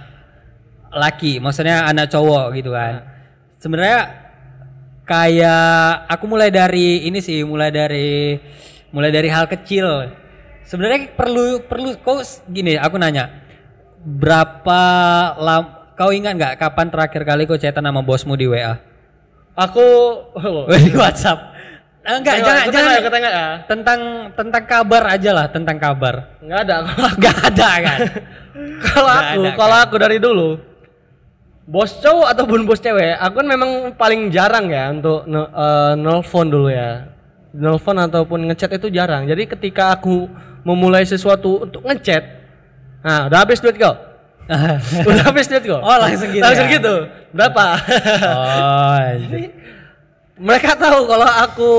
laki, maksudnya anak cowok gitu kan. Sebenarnya kayak aku mulai dari ini sih, mulai dari mulai dari hal kecil. Sebenarnya perlu perlu kau gini, aku nanya. Berapa lam kau ingat nggak kapan terakhir kali kau chatan sama bosmu di WA? Aku oh, di WhatsApp. Eh, Enggak, jangan jangan. aku tengok ya. tentang tentang kabar aja lah tentang kabar. Nggak ada nggak ada kan? Kalau aku kalau kan? aku dari dulu bos cowok ataupun bos cewek aku kan memang paling jarang ya untuk eh, nelfon dulu ya. Nelfon ataupun ngechat itu jarang. Jadi ketika aku memulai sesuatu untuk ngechat nah udah habis duit kau udah habis duit kau Oh, langsung gitu langsung ya? gitu? Berapa? Oh anjir. mereka tahu kalau aku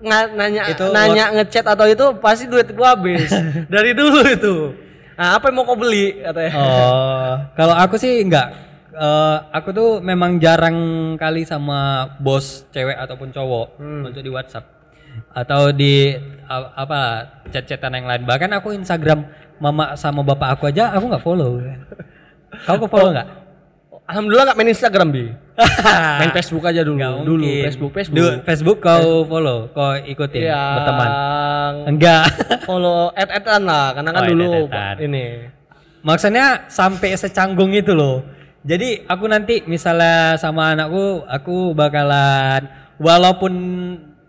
nanya Itu nanya ngechat atau itu pasti duit gua habis. Dari dulu itu. Nah apa yang mau kau beli? Katanya. Oh kalau aku sih enggak. Eh, aku tuh memang jarang kali sama bos cewek ataupun cowok untuk di WhatsApp atau di apa chat-chatan yang lain. Bahkan aku Instagram mama sama bapak aku aja aku nggak follow kau kau follow nggak alhamdulillah nggak main Instagram bi main Facebook aja dulu Nggak dulu mungkin. Facebook Facebook Du- Facebook kau follow, kau ikutin Iya, berteman. Enggak. follow add addan lah karena kan Oh, dulu add-addan. ini Maksudnya sampai secanggung itu loh. Jadi aku nanti misalnya sama anakku, aku bakalan walaupun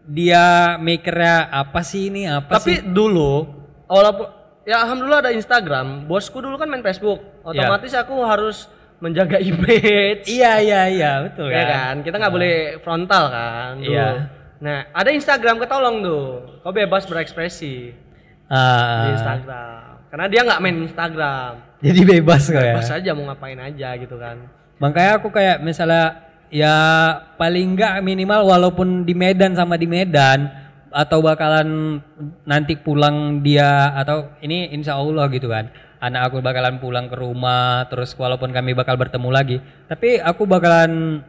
dia mikirnya apa sih ini apa tapi sih? dulu walaupun ya alhamdulillah ada Instagram. Bosku dulu kan main Facebook. Otomatis aku harus menjaga image. Iya iya iya. Betul ya. kan. kan kita nggak boleh frontal kan? Dulu. Iya. nah ada Instagram ketolong tuh. Kau bebas berekspresi. Di Ah, Instagram. Karena dia nggak main Instagram. Jadi bebas kok ya. bebas aja mau ngapain aja gitu kan. Makanya aku kayak misalnya ya paling enggak minimal walaupun di Medan sama di Medan atau bakalan nanti pulang dia atau ini insya Allah gitu kan. Anak aku bakalan pulang ke rumah terus walaupun kami bakal bertemu lagi tapi aku bakalan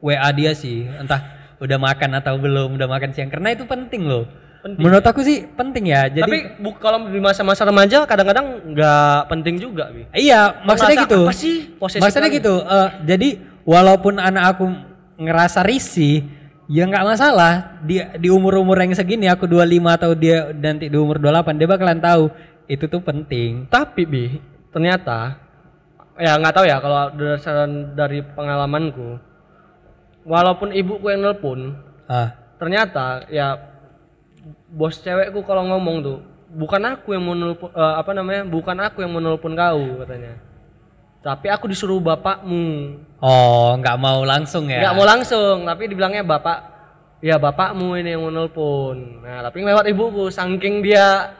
WA dia sih entah udah makan atau belum udah makan siang. Karena itu penting loh. Menurut aku sih penting ya jadi tapi bu- kalau di masa-masa remaja kadang-kadang nggak penting juga bi. Iya, maksudnya Merasa gitu. apa sih Maksudnya gitu. eh, jadi walaupun anak aku ngerasa risih, ya nggak masalah. Di di umur-umur yang segini aku 25 atau dia nanti di umur 28 dia bakalan tahu itu tuh penting. tapi bi ternyata ya nggak tahu ya kalau berdasarkan dari pengalamanku walaupun ibuku yang nelpon Ah. ternyata ya bos cewekku kalau ngomong tuh bukan aku yang mau nelpon eh, apa namanya bukan aku yang mau nelpon kau katanya tapi aku disuruh bapakmu Oh, nggak mau langsung ya. nggak mau langsung tapi dibilangnya bapak ya bapakmu ini yang mau nelpon nah tapi lewat ibuku saking dia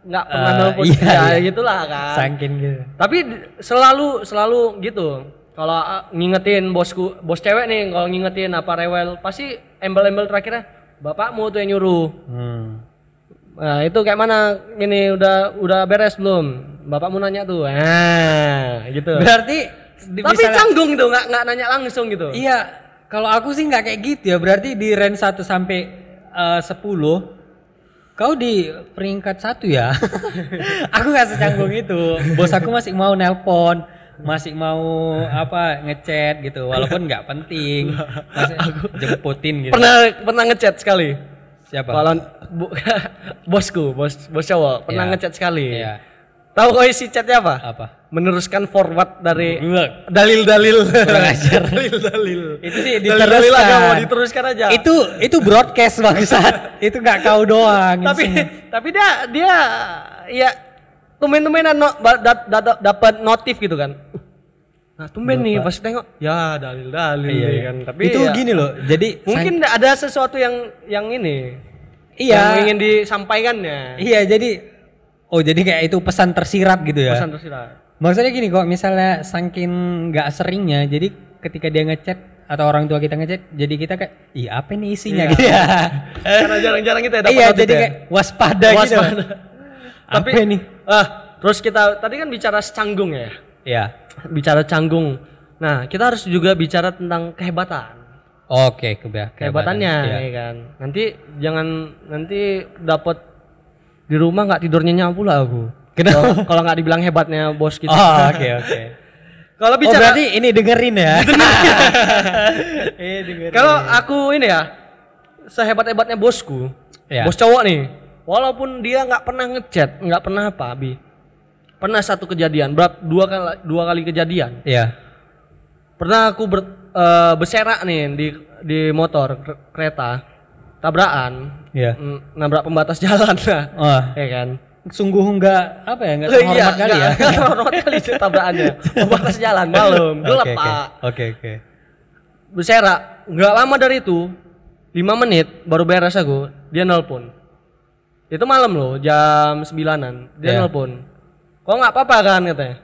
nggak pernah Eh, nelpon iya, ya iya. gitulah kan Saking gitu. tapi selalu selalu gitu kalau ah, ngingetin bosku bos cewek nih kalau ngingetin apa rewel pasti embel-embel terakhirnya bapakmu tuh yang nyuruh Hmm. Nah, itu kayak mana ini udah udah beres belum? Bapakmu nanya tuh. Nah, gitu. Berarti di- Tapi misalnya- canggung gitu, nggak nggak nanya langsung gitu. Iya, kalau aku sih nggak kayak gitu ya. Berarti di range 1 sampai eh, 10 kau di peringkat satu ya. aku nggak secanggung itu. Bos aku masih mau nelpon, masih mau apa ngechat gitu, walaupun nggak penting. Masih jemputin gitu. Pernah pernah ngechat sekali. Siapa? Kalau bu- bosku, bos bos cowok pernah Iya. ngechat sekali. Iya. Tahu kau isi chatnya apa? Apa? Meneruskan forward dari dalil-dalil. Dalil-dalil. Itu sih diteruskan. agama diteruskan aja. Itu itu broadcast bangsat. itu nggak kau doang. tapi isinya. tapi dia dia ya tumben-tumbenan no, dapat notif gitu kan. Nah, tumben nih pas tengok ya dalil-dalil Iya, iya. kan. Tapi itu ya, gini loh. Jadi mungkin ada sesuatu yang yang ini Iya. yang ingin disampaikannya. Iya, jadi oh jadi kayak itu pesan tersirat gitu ya. Pesan tersirat. Maksudnya gini kok misalnya saking nggak seringnya, jadi ketika dia ngechat atau orang tua kita ngechat, jadi kita kayak, iya apa nih isinya Iya. gitu ya. Karena jarang-jarang kita ya dapat iya, jadi ya. kayak waspada, gitu. Waspada. Tapi Apa nih? ah, terus kita tadi kan bicara canggung ya. Iya. Bicara canggung. Nah, kita harus juga bicara tentang kehebatan. Oke, keba- kehebatannya Iya. ya kan nanti jangan nanti dapat di rumah nggak tidur nyenyak pula aku Kenapa? Kalau- nggak dibilang hebatnya bos kita Oh, oke oke. kalau Oh, bicara berarti ini dengerin ya. Dengerin. kalau aku ini ya sehebat hebatnya bosku Iya. bos cowok nih walaupun dia nggak pernah ngechat nggak pernah apa abi pernah satu kejadian berapa dua kali dua kali kejadian Iya. pernah aku ber, eh, berserak nih di di motor ke- kereta tabrakan Iya. Mm, nabrak pembatas jalan lah Oh, ya kan sungguh enggak apa ya, enggak Eh, terhormat kali ya. nggak terhormat kali sih tabrakannya pembatas jalan malam gelap oke. pak Oke, oke. berserak nggak lama dari itu lima menit baru beres aku dia nelpon itu malam loh jam sembilanan dia Iya. nelpon kok nggak apa-apa kan katanya.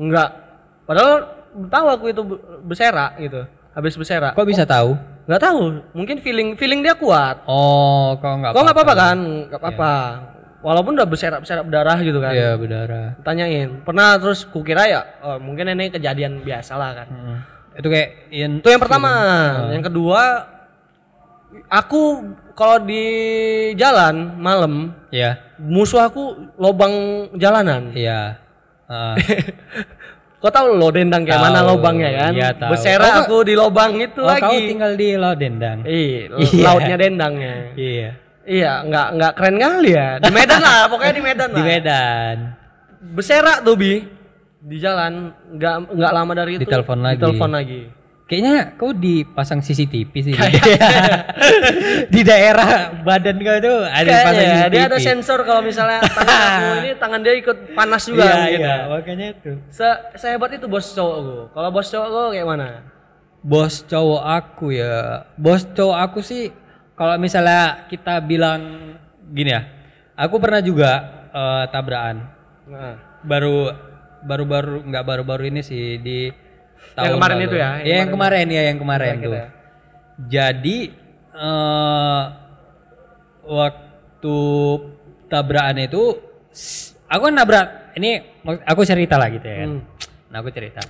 Nggak. Padahal tahu aku itu be- berserak gitu. Habis berserak. Kok bisa tahu? nggak tahu. Mungkin feeling feeling dia kuat. Oh, kok enggak kok nggak apa-apa kan? Nggak apa-apa. Walaupun udah berserak berserak berdarah gitu kan. Iya, berdarah. tanyain. Pernah terus kukira ya oh, mungkin ini kejadian biasa lah kan. Mm. Itu kayak yang itu yang pertama. Yang kedua aku kalau di jalan malam Iya. musuh aku lobang jalanan Iya. Heeh. kau tahu lo dendang kayak mana lobangnya kan iya, tahu. Oh, aku di lobang itu oh, kau lagi tinggal di Lodendang. Ih, Iya. lautnya dendangnya Iya. iya nggak nggak keren kali ya di Medan lah pokoknya di Medan Di lah Medan. berserak tuh bi di jalan nggak nggak lama dari itu Ditelepon lagi. ditelepon lagi Kayaknya kau dipasang CCTV sih. di daerah badan kau itu ada dipasang Kayaknya CCTV. dia ada sensor kalau misalnya tangan aku ini tangan dia ikut panas juga Iya, mungkin iya, ya. makanya itu. Se sehebat itu bos cowokku. Kalau bos cowokku kayak mana? Bos cowok aku ya. Bos cowok aku sih kalau misalnya kita bilang gini ya. Aku pernah juga eh, tabrakan. Nah, Baru baru-baru nggak baru-baru ini sih di tahun kemarin lalu. itu ya, yang Iya, yang kemarin ya, yang kemarin Kemarin tuh. kita ya. Jadi eh waktu tabrakan itu aku kan nabrak ini aku cerita lah gitu ya kan. Hmm. Nah, aku cerita.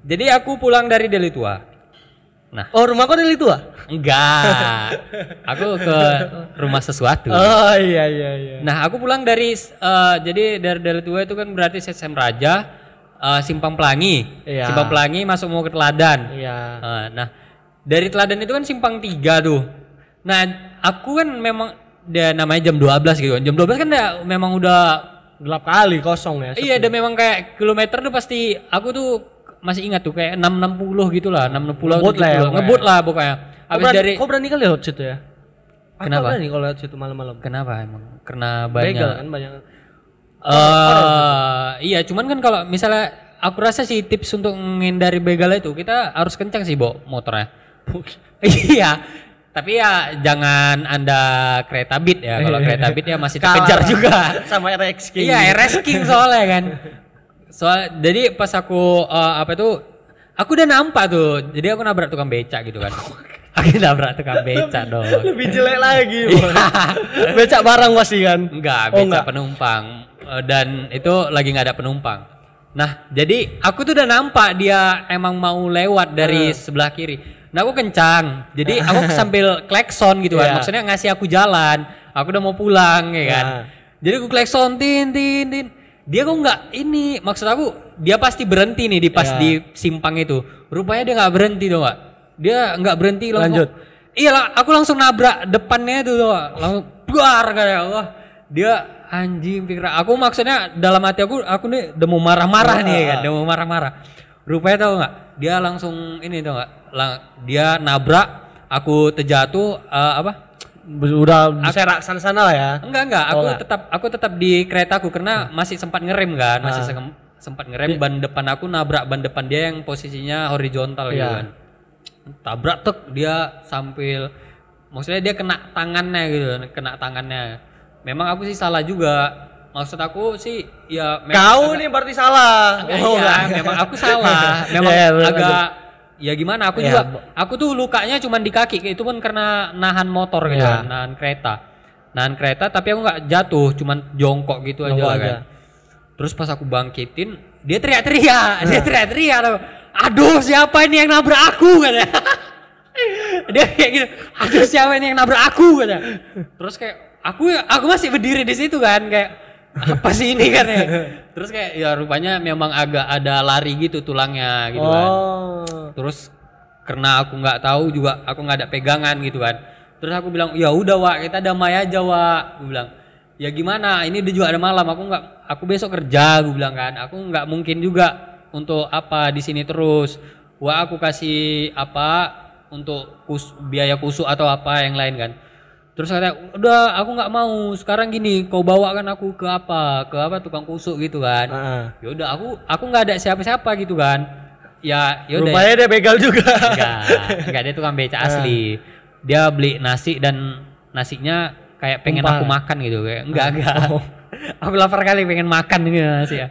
Jadi aku pulang dari Deli Tua. Nah, Oh, rumahku dari itu ah? enggak. aku ke rumah sesuatu. Oh iya iya iya. Nah, aku pulang dari eh, jadi dari Deli Tua itu kan berarti Sesem Raja, eh, Simpang Pelangi. Iya. Simpang Pelangi masuk mau ke Teladan. Iya. Eh, nah, dari Teladan itu kan simpang 3 tuh. Nah, aku kan memang dia namanya jam 12 gitu kan. Jam 12 kan dia memang udah Gelap kali kosong ya. iya, dia memang kayak kilometer tuh pasti aku tuh masih ingat tuh kayak 660 gitu lah, 660 Ngebut lah ya. Ngebut lah pokoknya. Habis berani, dari kau berani kali lewat situ ya? Aku Kenapa? berani kalau lewat situ malam-malam. Kenapa emang? Karena banyak Begal kan banyak. Eh, iya, cuman kan kalau misalnya aku rasa sih tips untuk menghindari begal itu kita harus kencang sih, Bo, motornya. iya. Tapi ya jangan Anda kereta beat ya. Kalau kereta beat ya masih terkejar juga. Sama RX King. Iya, RS King soalnya kan. Soal jadi pas aku eh, apa itu aku udah nampak tuh. Jadi aku nabrak tukang becak gitu kan. Aku nabrak tukang beca dong. Lebih jelek lagi. Boy. Becak barang pasti kan. Enggak, Oh, beca enggak. penumpang. Eh, Dan itu lagi nggak ada penumpang. Nah, jadi aku tuh udah nampak dia emang mau lewat dari Eh. sebelah kiri. Nah, aku kencang. Jadi aku sambil klekson gitu kan. Iya. Maksudnya ngasih aku jalan. Aku udah mau pulang ya kan. Nah. Jadi aku klekson tin tin tin. Dia kok nggak ini maksud aku dia pasti berhenti nih di pas Iya. di simpang itu. Rupanya dia nggak berhenti dong, Pak. Dia nggak berhenti langsung. Lanjut. Iya lah, aku langsung nabrak depannya itu Pak. langsung buar kayak wah. Dia anjing pikir aku maksudnya dalam hati aku aku nih udah mau marah-marah nih kan, udah mau marah-marah. Rupanya tau nggak? Dia langsung ini tau nggak? Lang- dia nabrak, aku terjatuh eh, apa? Udah serak sana-sana lah ya. Enggak enggak, aku enggak. tetap aku tetap di keretaku karena masih sempat ngerem kan, masih sem- sempat ngerem ban depan aku nabrak ban depan dia yang posisinya horizontal gitu Iya. kan. Tabrak tek dia sambil maksudnya dia kena tangannya gitu, kena tangannya. Memang aku sih salah juga. Maksud aku sih ya memang Kau agak- nih berarti salah. Agak Oh, enggak. memang aku salah. Memang Iya, bener, agak ya gimana aku Iya, juga aku tuh lukanya cuma di kaki itu pun karena nahan motor gitu kan, nahan kereta. Nahan kereta tapi aku nggak jatuh, cuman jongkok gitu aja, Jongkok lah aja. kan. Terus pas aku bangkitin, dia teriak-teriak, dia teriak-teriak tuh. Aduh, siapa ini yang nabrak aku katanya. dia kayak gitu, aduh siapa ini yang nabrak aku katanya. Terus kayak aku aku masih berdiri di situ kan kayak apa sih ini kan ya. Terus kayak ya rupanya memang agak ada lari gitu tulangnya gitu kan. Oh. Terus karena aku nggak tahu juga aku nggak ada pegangan gitu kan. Terus aku bilang ya udah wa kita damai aja wa. Gue bilang ya gimana ini udah juga ada malam aku nggak aku besok kerja gue bilang kan aku nggak mungkin juga untuk apa di sini terus? Wa aku kasih apa untuk kus, biaya kusuk atau apa yang lain kan? Terus kata udah aku nggak mau. Sekarang gini kau bawakan aku ke apa? Ke apa tukang kusuk gitu kan? Heeh. ya udah aku aku nggak ada siapa-siapa gitu kan? Ya ya udah. Rupanya dia begal juga. enggak enggak dia tukang beca asli. Dia beli nasi dan nasinya kayak pengen Tumpah. aku makan gitu. Kayak enggak enggak. Aku lapar kali pengen makan gitu nasi ya.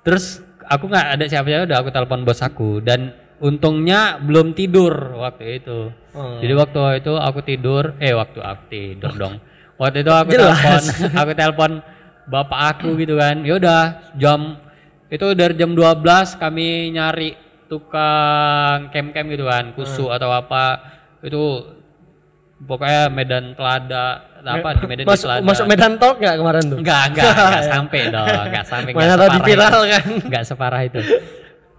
Terus aku nggak ada siapa-siapa udah aku telepon bos aku. Dan untungnya belum tidur waktu itu. Oh. jadi waktu itu aku tidur eh waktu aku tidur dong. Waktu itu aku telepon aku telepon bapak aku gitu kan. Ya udah jam itu dari jam 12 kami nyari tukang kem-kem gitu kan kusu atau apa. Itu pokoknya Medan Telada apa di Medan Masuk, Telada masuk Medan Talk nggak kemarin tuh? enggak enggak enggak sampai dong enggak sampai Mana tadi separah viral itu. kan? enggak separah itu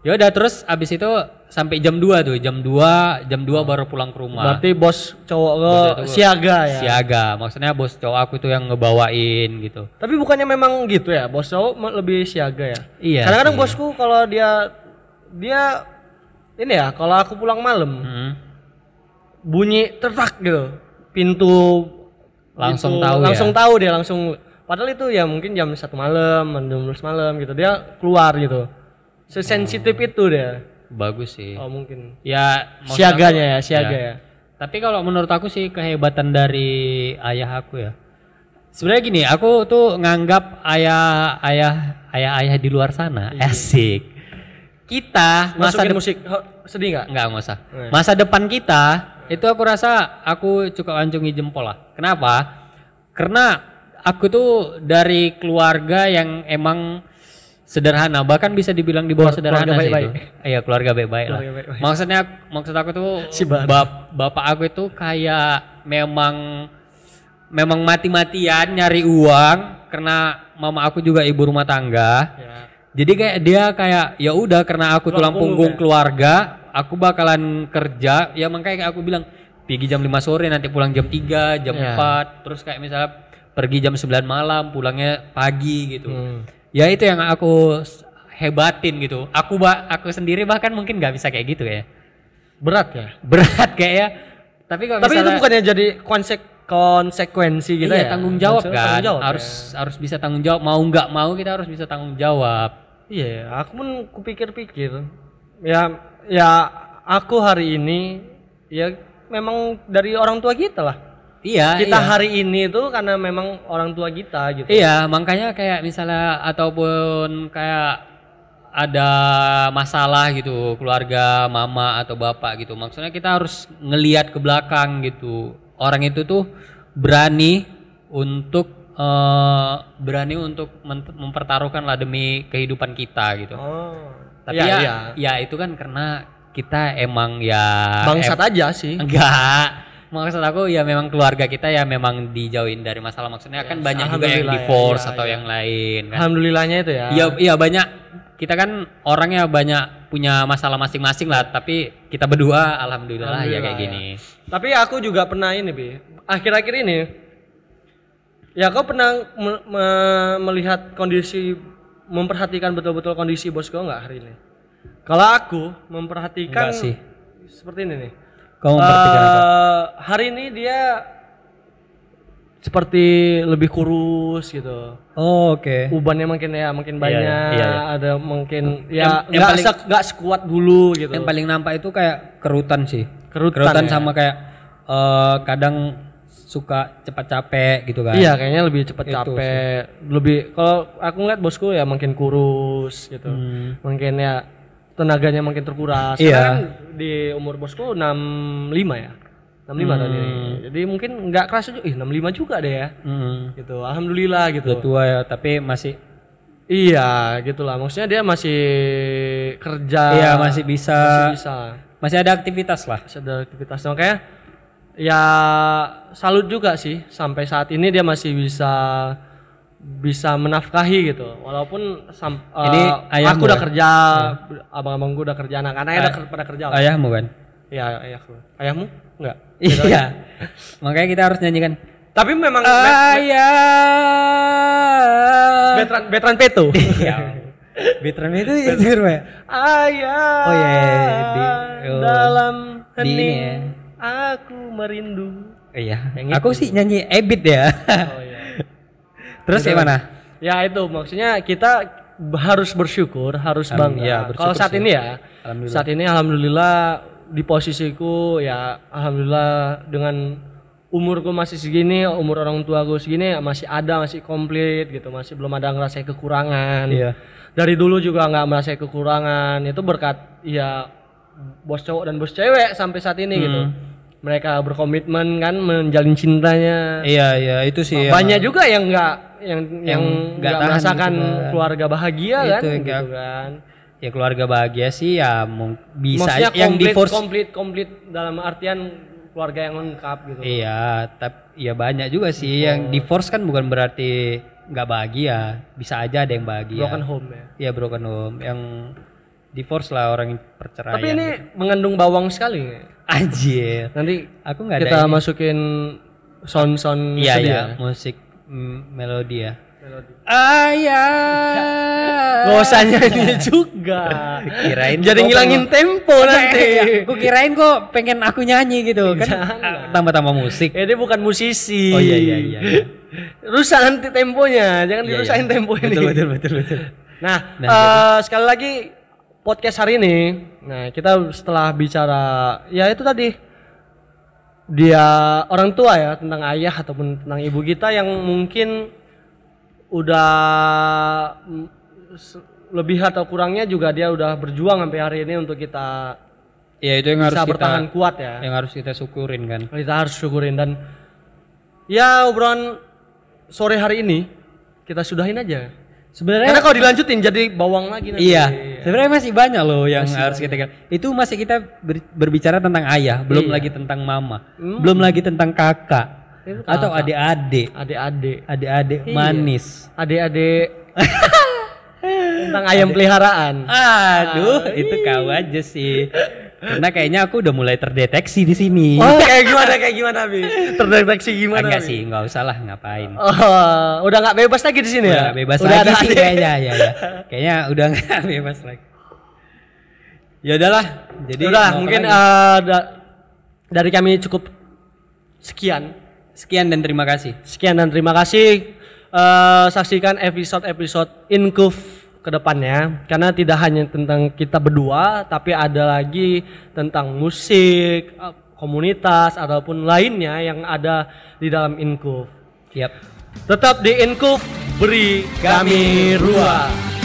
ya udah terus abis itu sampai jam 2 tuh jam 2 jam 2 baru pulang ke rumah Berarti bos cowok lo itu siaga ya. siaga maksudnya bos cowok aku tuh yang ngebawain gitu Tapi bukannya memang gitu ya, bos cowok lebih siaga ya. Iya Kadang-kadang sih. bosku kalau dia dia ini ya, kalau aku pulang malam Hmm. bunyi tertak gitu, pintu Langsung pintu- tahu ya? langsung tahu dia langsung. Padahal itu ya mungkin jam satu malam, jam 12 malam gitu dia keluar gitu. Sesensitif itu dia. bagus sih Oh mungkin. ya Siaganya ya, siaga ya. Tapi kalau menurut aku sih kehebatan dari ayah aku ya. Sebenarnya gini, aku tuh nganggap ayah ayah ayah ayah di luar sana asik. Kita masa Masukin musik sedih nggak? enggak nggak usah. Masa depan kita itu aku rasa aku cukup ancungi jempol lah. Kenapa? Karena aku tuh dari keluarga yang emang sederhana, bahkan bisa dibilang di bawah Keluarga sederhana sih baik-baik. itu. Iya, keluarga baik-baik lah. Keluarga baik-baik. Maksudnya maksud aku tuh Si bap- bapak aku itu kayak memang memang mati-matian nyari uang karena mama aku juga ibu rumah tangga. Ya. Jadi kayak dia kayak ya udah karena aku tulang punggung ya? keluarga, aku bakalan kerja. Ya makanya kayak aku bilang pergi jam 5 sore nanti pulang jam 3, jam Ya. 4, terus kayak misalnya pergi jam 9 malam, pulangnya pagi gitu. Hmm. Ya itu yang aku hebatin gitu. Aku ba aku sendiri bahkan mungkin nggak bisa kayak gitu ya. Berat ya. Berat kayak ya. Tapi kalau Tapi itu misalnya bukannya jadi konsek konsekuensi gitu iya, ya? tanggung jawab Maksudnya kan. tanggung jawab harus ya. harus bisa tanggung jawab. Mau nggak mau kita harus bisa tanggung jawab. Iya, aku pun kupikir-pikir. Ya ya aku hari ini ya memang dari orang tua kita lah. Iya, kita iya. hari ini tuh karena memang orang tua kita gitu. Iya, makanya kayak misalnya ataupun kayak ada masalah gitu keluarga mama atau bapak gitu maksudnya kita harus ngelihat ke belakang gitu orang itu tuh berani untuk eh, berani untuk mempertaruhkan lah demi kehidupan kita gitu Oh. Tapi Iya, ya iya. ya itu kan karena kita emang ya bangsat aja sih. Enggak. Maksud aku ya memang keluarga kita ya memang dijauhin dari masalah. Maksudnya kan banyak juga yang alhamdulillah ya, divorce iya, atau iya. yang lain kan. Alhamdulillahnya itu ya. Iya iya banyak. Kita kan orangnya banyak punya masalah masing-masing lah, tapi kita berdua alhamdulillah, ya kayak Alhamdulillah, gini. Tapi aku juga pernah ini, Bi. Akhir-akhir ini ya kau pernah me- me- melihat kondisi memperhatikan betul-betul kondisi bos kau nggak hari ini? Kalau aku memperhatikan Enggak sih. seperti ini nih. Kamu memperhatikan apa? Eh, hari ini dia seperti lebih kurus gitu. Oh, oke. Ubannya makin ya makin banyak, iya, iya. ada mungkin ya nggak se- sekuat dulu gitu. Yang paling nampak itu kayak kerutan sih. Kerutan ya? sama kayak eh, kadang suka cepat capek gitu kan. Iya, kayaknya lebih cepat capek. Lebih kalau aku ngeliat bosku ya makin kurus gitu. Hmm. Mungkin ya tenaganya makin terkuras. Iya. Kan di umur bosku 65 ya. 65 tahun ini. Hmm. Jadi mungkin nggak kerasa juga, ih 65 juga deh ya. Mm. Gitu. Alhamdulillah gitu. Udah tua ya, tapi masih Iya, gitulah. Maksudnya dia masih kerja. Iya, masih bisa. Masih bisa. masih ada aktivitas lah. Masih ada aktivitas. Makanya ya salut juga sih sampai saat ini dia masih bisa bisa menafkahi gitu. Walaupun sam, Ini eh, ayahmu aku udah ya? kerja, abang-abangku udah kerja, anak-anaknya udah ker- pada kerja. lah. Ayahmu kan? Iya, ayahku. Ayahmu? Enggak. Iya. Makanya kita harus nyanyikan Tapi memang Ah. Ayah. Betran Betran Peto. Ya. Veteran itu itu ya. Ayah. Oh, iya, di- oh. dalam ini hening ya. Aku merindu. Iya. Yang Aku sih nyanyi Ebit ya. Oh iya. Terus gimana? Ya itu maksudnya kita harus bersyukur, harus bangga. ya, Kalau saat sih. ini ya, Alhamdulillah. saat ini alhamdulillah di posisiku ya alhamdulillah dengan umurku masih segini, umur orang tuaku segini masih ada, masih komplit gitu, masih belum ada ngerasa kekurangan. Iya. Dari dulu juga nggak merasa kekurangan. Itu berkat ya bos cowok dan bos cewek sampai saat ini gitu. Hmm. Mereka berkomitmen kan menjalin cintanya Iya, iya, itu sih. banyak juga yang nggak yang yang nggak tahan merasakan gitu kan. keluarga bahagia Itu kan gitu nggak- kan ya keluarga bahagia sih ya bisa maksudnya yang komplit divorce komplit komplit dalam artian keluarga yang lengkap gitu Iya, tapi ya banyak juga sih yang divorce kan bukan berarti nggak bahagia, bisa aja ada yang bahagia. broken home ya Iya broken home, yang divorce lah orang yang perceraian. tapi ini mengandung bawang sekali anjir. nanti Aku nggak ada. kita ini. masukin sound sound Iya iya, ya. musik mm, melodi ya. Melodi. Ayah. Gak usah nyanyi juga Kirain jadi ngilangin tempo nanti Aku kirain kok pengen aku nyanyi gitu kan Jangan. tambah-tambah musik. Eh, dia bukan musisi. Oh iya iya iya. iya. Rusak nanti temponya, jangan Iya, dirusakin iya. tempo ini. Betul betul betul betul. Nah, Nah, eh, sekali lagi podcast hari ini, nah kita setelah bicara ya itu tadi dia orang tua ya tentang ayah ataupun tentang ibu kita yang mungkin udah mm, lebih atau kurangnya juga dia udah berjuang sampai hari ini untuk kita Ya itu yang harus bisa kita bertahan kuat ya. yang harus kita syukurin kan. Kita harus syukurin dan ya obrolan sore hari ini kita sudahin aja. Sebenarnya Karena kalau dilanjutin jadi bawang lagi nanti. Iya, sebenarnya masih banyak loh yang harus kita Itu masih kita ber- berbicara tentang ayah, belum Iya. lagi tentang mama, belum lagi tentang kakak Itu atau adik-adik, Adik-adik, adik-adik Iya. manis. adik-adik tentang ayam peliharaan. Aduh, itu kau aja sih. Karena kayaknya aku udah mulai terdeteksi di sini. Oh, kayak gimana kayak gimana, Bi? Terdeteksi gimana? Enggak sih, enggak usah lah ngapain. Oh, udah nggak bebas lagi di sini Udah ya? nggak bebas Udah lagi sih adik. kayaknya ya, ya. Kayaknya udah nggak bebas lagi. Ya udahlah. Jadi Udah, mungkin eh, da- dari kami cukup sekian. sekian dan terima kasih. Sekian dan terima kasih. Eh, saksikan episode-episode Inkuf ke depannya karena tidak hanya tentang kita berdua tapi ada lagi tentang musik, eh, komunitas ataupun lainnya yang ada di dalam Inkuf. Yap. Tetap di Inkuf beri kami ruang.